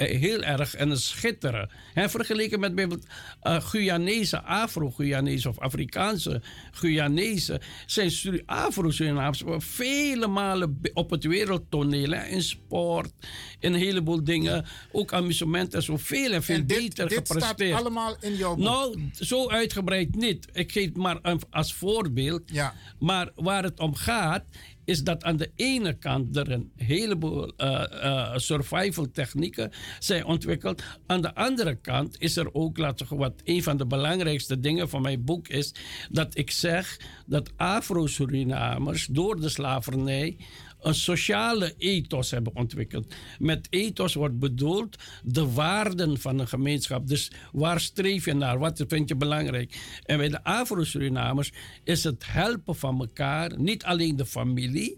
C: heel erg en schitteren. Hè, vergeleken met bijvoorbeeld eh Guyanese, Afro-Guyanese of Afrikaanse Guyanese, zijn Suri- Afro-Surinamers vele malen op het wereldtoneel, in sport, in een heleboel dingen, ook amusement en zo, veel en veel
D: En dit,
C: beter
D: dit staat
C: gepresteerd.
D: allemaal in jouw boek.
C: Nou, zo uitgebreid niet. Ik geef het maar als voorbeeld.
D: Ja.
C: Maar waar het om gaat, is dat aan de ene kant er een heleboel eh, survival technieken zijn ontwikkeld. Aan de andere kant is er ook, laten we wat een van de belangrijkste dingen van mijn boek is, dat ik zeg dat Afro-Surinamers door de slavernij een sociale ethos hebben ontwikkeld. Met ethos wordt bedoeld de waarden van een gemeenschap. Dus waar streef je naar? Wat vind je belangrijk? En bij de Afro-Surinamers is het helpen van elkaar, niet alleen de familie,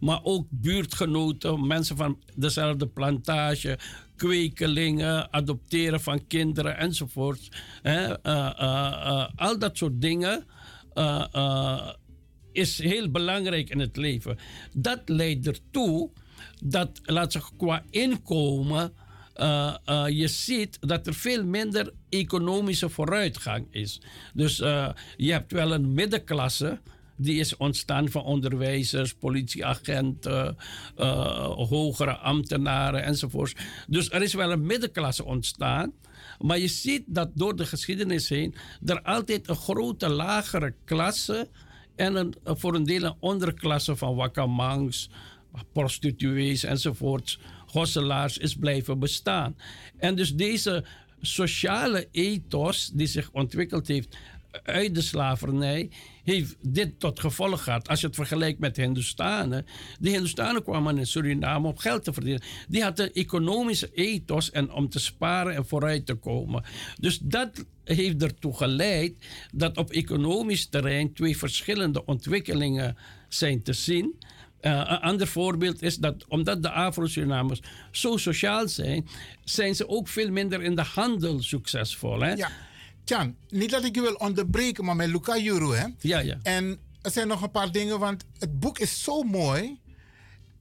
C: maar ook buurtgenoten, mensen van dezelfde plantage, kwekelingen, adopteren van kinderen enzovoort. Eh, eh, eh, al dat soort dingen. Is heel belangrijk in het leven. Dat leidt ertoe dat, laat zich qua inkomen, eh, eh, je ziet dat er veel minder economische vooruitgang is. Dus eh, je hebt wel een middenklasse. Die is ontstaan van onderwijzers, politieagenten, hogere ambtenaren enzovoort. Dus er is wel een middenklasse ontstaan. Maar je ziet dat door de geschiedenis heen er altijd een grote lagere klasse en een, voor een deel een onderklasse van wakkamangs, prostituees enzovoorts, hosselaars is blijven bestaan. En dus deze sociale ethos die zich ontwikkeld heeft uit de slavernij, heeft dit tot gevolg gehad. Als je het vergelijkt met de Hindustanen. De Hindustanen kwamen in Suriname om geld te verdienen. Die hadden economische ethos en om te sparen en vooruit te komen. Dus dat heeft ertoe geleid dat op economisch terrein twee verschillende ontwikkelingen zijn te zien. Uh, een ander voorbeeld is dat omdat de Afro-Surinamers zo sociaal zijn, zijn ze ook veel minder in de handel succesvol. Hè?
D: Ja. Tjan, niet dat ik je wil onderbreken, maar met Luca Juru, hè?
C: Ja, ja.
D: En er zijn nog een paar dingen, want het boek is zo mooi.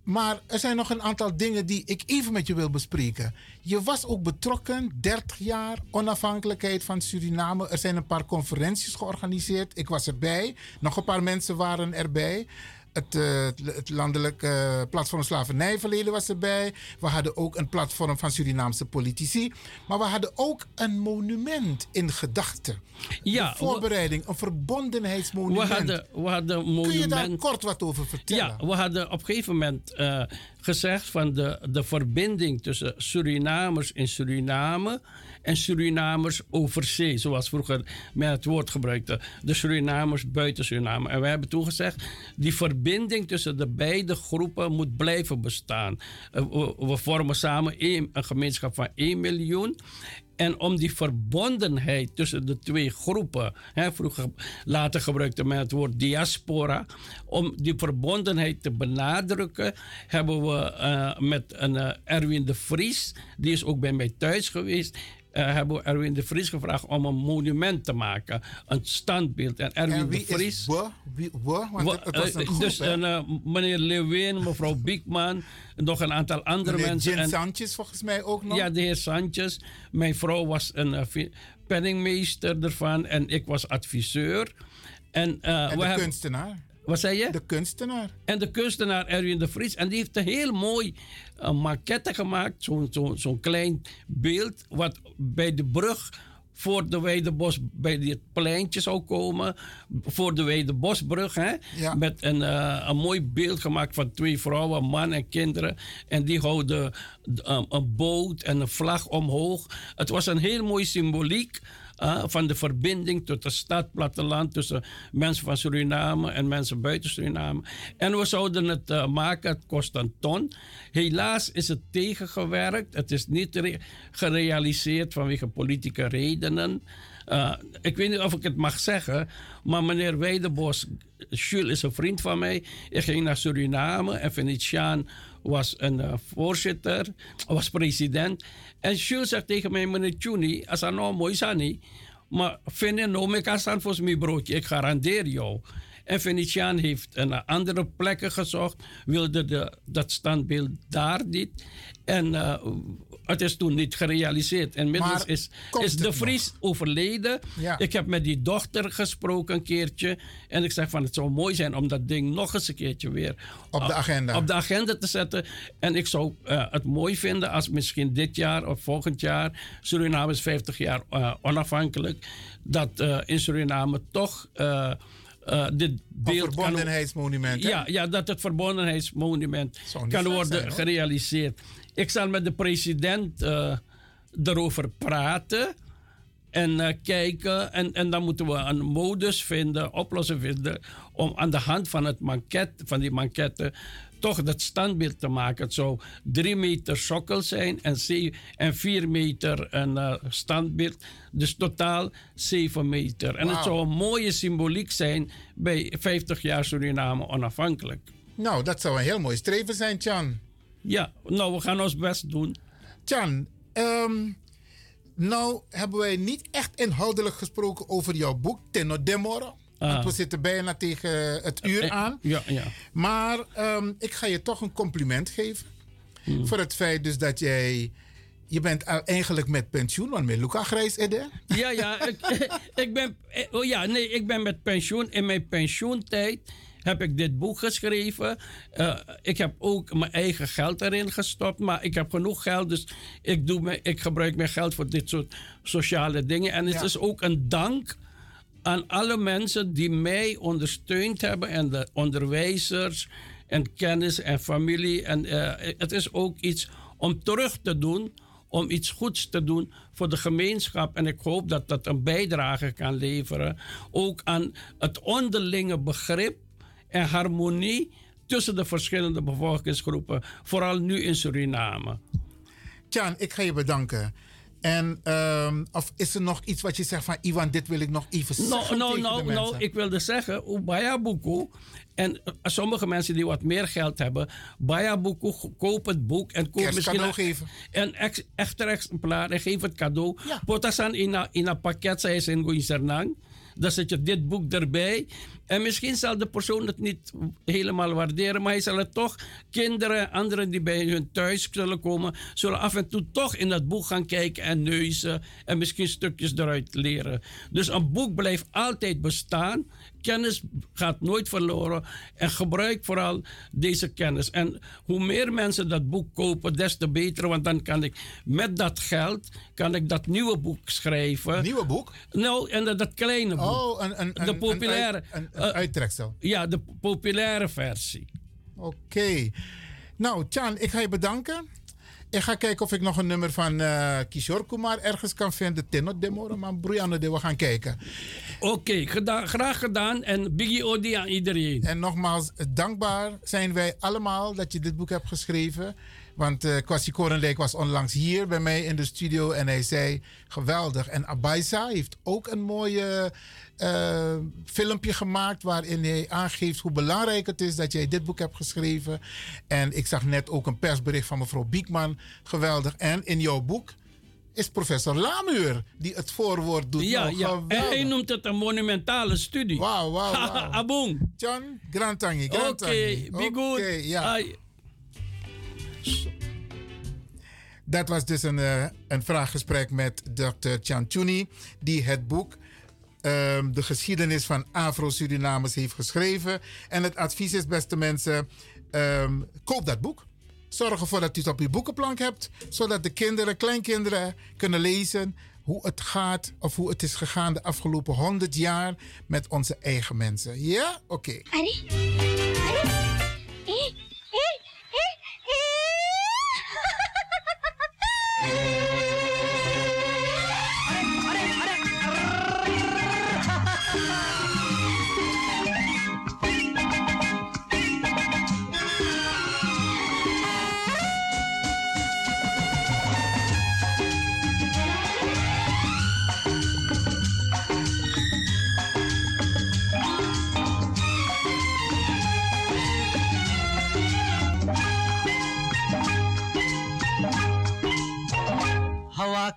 D: Maar er zijn nog een aantal dingen die ik even met je wil bespreken. Je was ook betrokken, 30 jaar onafhankelijkheid van Suriname. Er zijn een paar conferenties georganiseerd. Ik was erbij. Nog een paar mensen waren erbij. Het, uh, het landelijk uh, platform Slavernijverleden was erbij. We hadden ook een platform van Surinaamse politici. Maar we hadden ook een monument in gedachten.
C: Ja,
D: de voorbereiding, een verbondenheidsmonument.
C: We hadden, we hadden een monument.
D: Kun je daar kort wat over vertellen?
C: Ja, we hadden op een gegeven moment uh, gezegd van de, de verbinding tussen Surinamers in Suriname en Surinamers over zee, zoals vroeger men het woord gebruikte. De Surinamers buiten Suriname. En we hebben toen gezegd, die verbinding tussen de beide groepen moet blijven bestaan. Uh, we, vormen samen een, een gemeenschap van 1 miljoen. En om die verbondenheid tussen de twee groepen, hè, vroeger, later gebruikte men het woord diaspora, om die verbondenheid te benadrukken, hebben we eh, met een eh, Erwin de Vries, die is ook bij mij thuis geweest, eh, hebben we Erwin de Vries gevraagd om een monument te maken, een standbeeld. En Erwin
A: En wie
C: de Vries.
A: is we? Wie, we? Want het, was een groep,
C: dus meneer Lewin, mevrouw [laughs] Biekman, nog een aantal andere
A: Meneer
C: mensen. En-
A: Sanchez volgens mij ook nog.
C: ja, de heer Sanchez. Mijn vrouw was een eh, penningmeester ervan en ik was adviseur. En, eh, we
A: de
C: hebben-
A: kunstenaar.
C: Wat zei je?
A: De kunstenaar.
C: En de kunstenaar Erwin de Vries. En die heeft een heel mooi uh, maquette gemaakt. Zo'n zo, zo'n klein beeld. Wat bij de brug voor de Weidebos bij dit pleintje zou komen. Voor de Weidebosbrug. Hè?
A: Ja.
C: Met een, eh, een mooi beeld gemaakt van twee vrouwen, man en kinderen. En die houden um, een boot en een vlag omhoog. Het was een heel mooi symboliek. Van de verbinding tot de stad, platteland, tussen mensen van Suriname en mensen buiten Suriname. En we zouden het eh, maken, het kost een ton. Helaas is het tegengewerkt. Het is niet re- gerealiseerd vanwege politieke redenen. Eh, ik weet niet of ik het mag zeggen, maar meneer Weidebos, Jules is een vriend van mij. Ik ging naar Suriname en Venetiaan was een eh, voorzitter, was president. En Jules zegt tegen mij, meneer Tjuni, als dat nou mooi is. Maar vind je nou, ik kan voor mijn broodje, ik garandeer jou. En Venetiaan heeft een andere plekken gezocht, wilde de, dat standbeeld daar niet. En eh, het is toen niet gerealiseerd. En inmiddels is, is de
A: nog?
C: Vries overleden.
A: Ja.
C: Ik heb met die dochter gesproken een keertje. En ik zeg van het zou mooi zijn om dat ding nog eens een keertje weer
A: Op de agenda.
C: op de agenda te zetten. En ik zou eh, het mooi vinden als misschien dit jaar of volgend jaar, Suriname is 50 jaar eh, onafhankelijk, dat in Suriname toch eh, dit beeld
A: verbondenheidsmonument.
C: ja, ja, dat het verbondenheidsmonument kan worden
A: zijn,
C: gerealiseerd. Ik zal met de president eh, erover praten en eh, kijken. En, en dan moeten we een modus vinden, oplossing vinden, om aan de hand van, het manket, van die manketten toch dat standbeeld te maken. Het zou drie meter sokkel zijn en, ze- en vier meter een eh, standbeeld. Dus totaal zeven meter. En het zou een mooie symboliek zijn bij 50 jaar Suriname onafhankelijk.
A: Nou, dat zou een heel mooi streven zijn, Tjan.
C: Ja, nou, we gaan ons best doen.
A: Tjan, ehm, nou hebben wij niet echt inhoudelijk gesproken over jouw boek, Tenno Demoro. Want
C: Ah.
A: we zitten bijna tegen het uur
C: Eh,
A: aan.
C: Ja, ja.
A: Maar ehm, ik ga je toch een compliment geven.
C: Hmm.
A: Voor het feit dus dat jij... Je bent eigenlijk met pensioen, want met Luca Grijs, Ede.
C: Ja, ja, ik, [laughs] ik ben, eh, oh ja, nee, ik ben met pensioen. In mijn pensioentijd heb ik dit boek geschreven. Eh, ik heb ook mijn eigen geld erin gestopt, maar ik heb genoeg geld, dus ik, doe me, ik gebruik mijn geld voor dit soort sociale dingen. En het
A: Ja.
C: is ook een dank aan alle mensen die mij ondersteund hebben en de onderwijzers en kennis en familie. En eh, het is ook iets om terug te doen, om iets goeds te doen voor de gemeenschap. En ik hoop dat dat een bijdrage kan leveren, ook aan het onderlinge begrip en harmonie tussen de verschillende bevolkingsgroepen, vooral nu in Suriname.
A: Tjan, ik ga je bedanken. En ehm, of is er nog iets wat je zegt van... Ivan, dit wil ik nog even
C: Nou,
A: zeggen
C: nou, nou, nou, ik wilde zeggen, Bayabuku. En eh, sommige mensen die wat meer geld hebben, Bayabuku, koop het boek en koop
A: Kerstcadeau
C: misschien
A: geven.
C: een ex, echter exemplaar en geef het cadeau.
A: Ja.
C: Potasan in een in een pakket, ze in Goinzernang. Dan zet je dit boek erbij. En misschien zal de persoon het niet helemaal waarderen, maar hij zal het toch, kinderen en anderen die bij hun thuis zullen komen, zullen af en toe toch in dat boek gaan kijken en neuzen en misschien stukjes eruit leren. Dus een boek blijft altijd bestaan. Kennis gaat nooit verloren. En gebruik vooral deze kennis. En hoe meer mensen dat boek kopen, des te beter. Want dan kan ik met dat geld kan ik dat nieuwe boek schrijven.
A: Nieuwe boek?
C: Nou, en dat, dat kleine boek.
A: Oh, een, een,
C: de populaire.
A: Een,
C: eh,
A: een uittreksel.
C: ja, de populaire versie.
A: Oké. Nou, Tjan, ik ga je bedanken. Ik ga kijken of ik nog een nummer van eh Kishore Kumar ergens kan vinden. Tenno Demoro, maar Brianna, we gaan kijken.
C: Oké, geda- graag gedaan. En Biggie Odi aan iedereen.
A: En nogmaals, dankbaar zijn wij allemaal dat je dit boek hebt geschreven. Want eh Kwasi Korendijk was onlangs hier bij mij in de studio en hij zei geweldig. En Abaisa heeft ook een mooie eh, filmpje gemaakt waarin hij aangeeft hoe belangrijk het is dat jij dit boek hebt geschreven. En ik zag net ook een persbericht van mevrouw Biekman. Geweldig. En in jouw boek is professor Lamuur die het voorwoord doet.
C: Ja,
A: Nou,
C: ja. En hij noemt het een monumentale studie.
A: Wauw, wauw, [laughs] wauw.
C: Abong.
A: John Grantangi.
C: Oké,
A: Grantangi.
C: be good.
A: Oké, ja.
C: Ai.
A: Dat was dus een, eh, een vraaggesprek met Dr. Chanchuni, die het boek ehm, De geschiedenis van Afro-Surinamers heeft geschreven. En het advies is, beste mensen, ehm, koop dat boek. Zorg ervoor dat u het op uw boekenplank hebt, zodat de kinderen, kleinkinderen kunnen lezen hoe het gaat of hoe het is gegaan de afgelopen 100 jaar met onze eigen mensen. Ja? Oké.
E: Yeah.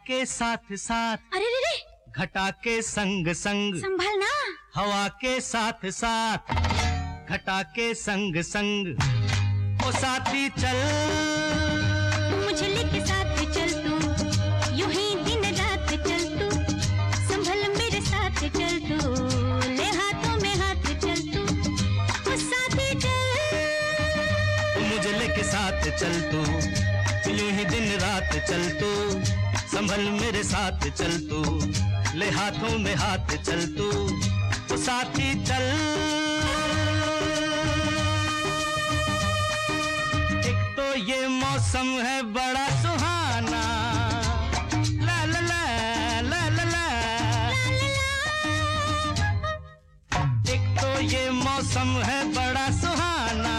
E: के साथ साथ
F: अरे रे रे
E: घटा के संग संग
F: संभलना।
E: हवा के साथ साथ घटा के संग संग ओ साथी चल।
F: मुझे लेके साथ चल तू यूँ ही दिन रात चल तू संभल मेरे साथ चल तू ले हाथों में हाथ चल तू ओ साथी चल।
E: मुझे लेके साथ चल तू यूँ ही दिन रात चल तू। संभल मेरे साथ चल तू, ले हाथों में हाथ चल तू ओ साथी चल। एक तो ये मौसम है बड़ा सुहाना। तो ये मौसम है बड़ा सुहाना।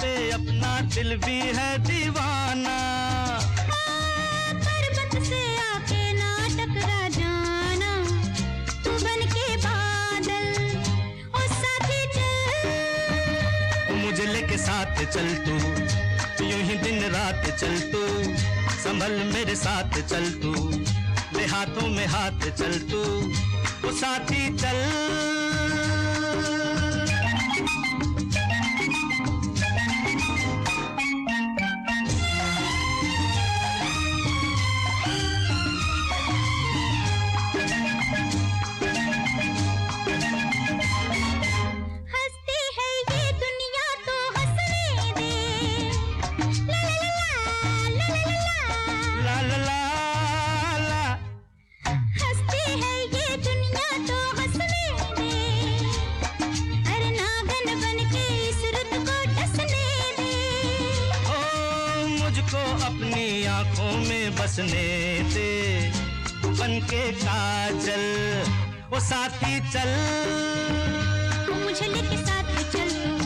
E: पे अपना दिल भी है दीवाना।
F: चल
E: तू। यूँ ही दिन रात चल तू। संभल मेरे साथ चल तू। ले हाथों में हाथ चल तू। वो साथी चल। मुझको अपनी आँखों में बसने दे। बन के काजल वो साथी चल।
F: मुझे लेके साथ चल।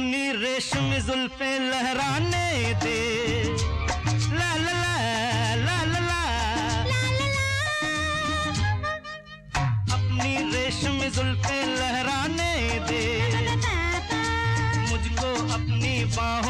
E: अपनी रेशम जुल्फे लहराने दे। ला ला ला ला ला ला। अपनी रेशम जुल्फे लहराने दे। मुझको अपनी बाहों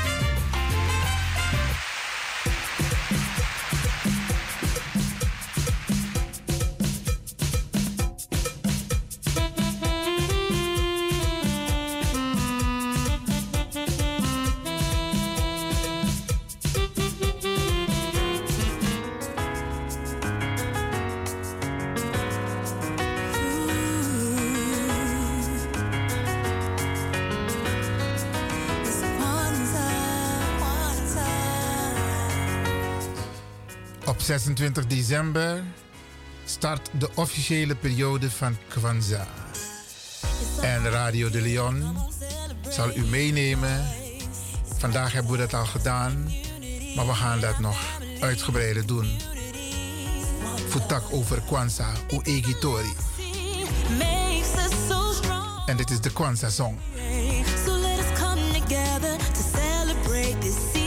D: 26 december start de officiële periode van Kwanzaa. En Radio de Leon zal u meenemen. Vandaag hebben we dat al gedaan, maar we gaan dat nog uitgebreider doen. Futak over Kwanzaa,
G: Oegitori.
D: En dit is de Kwanzaa-song.
G: So let us come together to celebrate this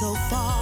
G: so far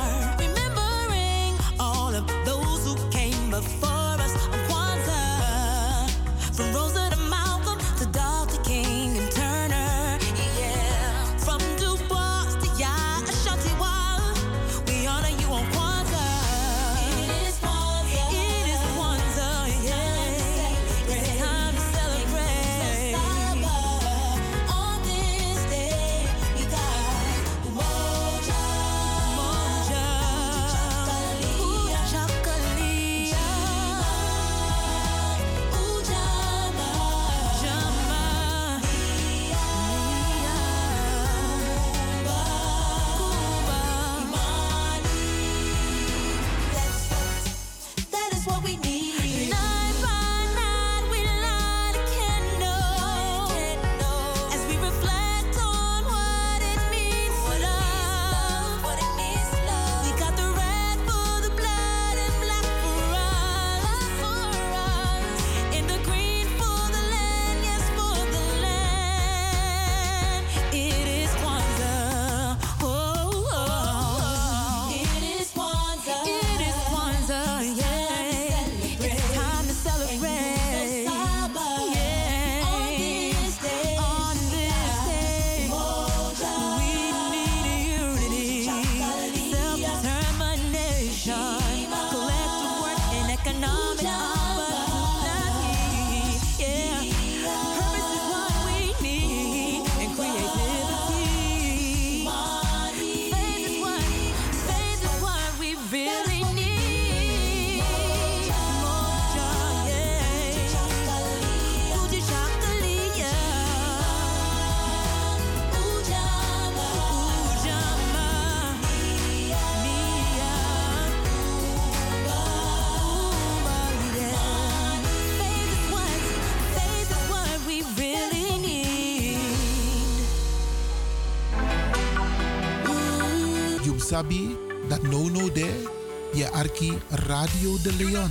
G: The
H: Leon.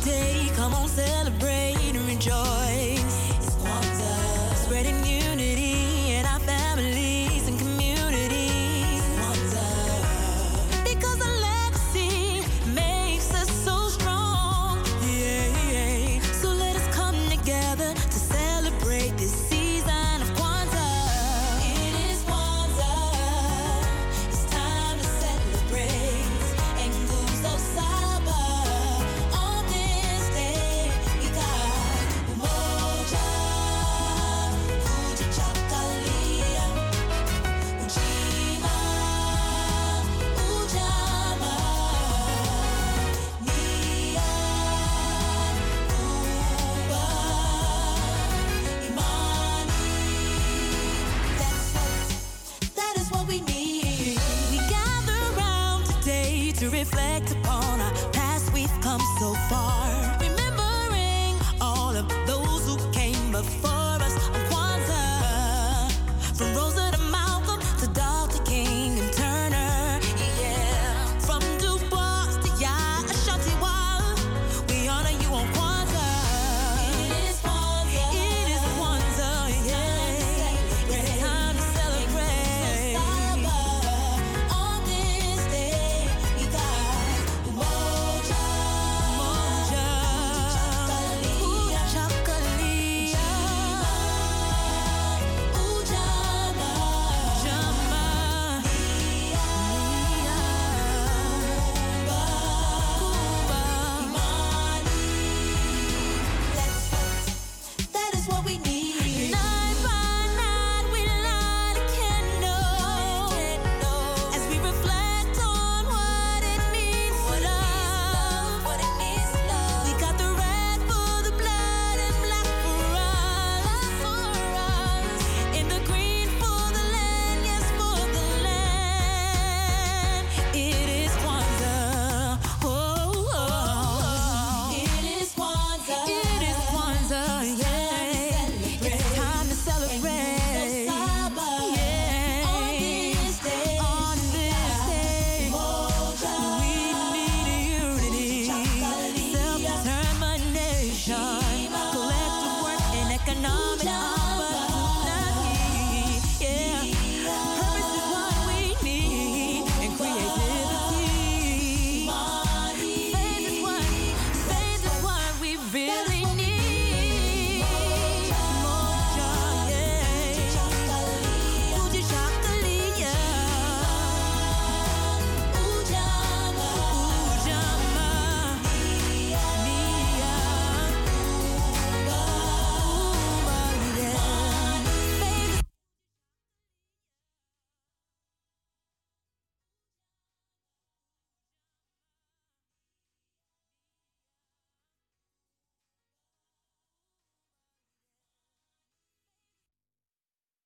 G: Today. Come on, celebrate and rejoice.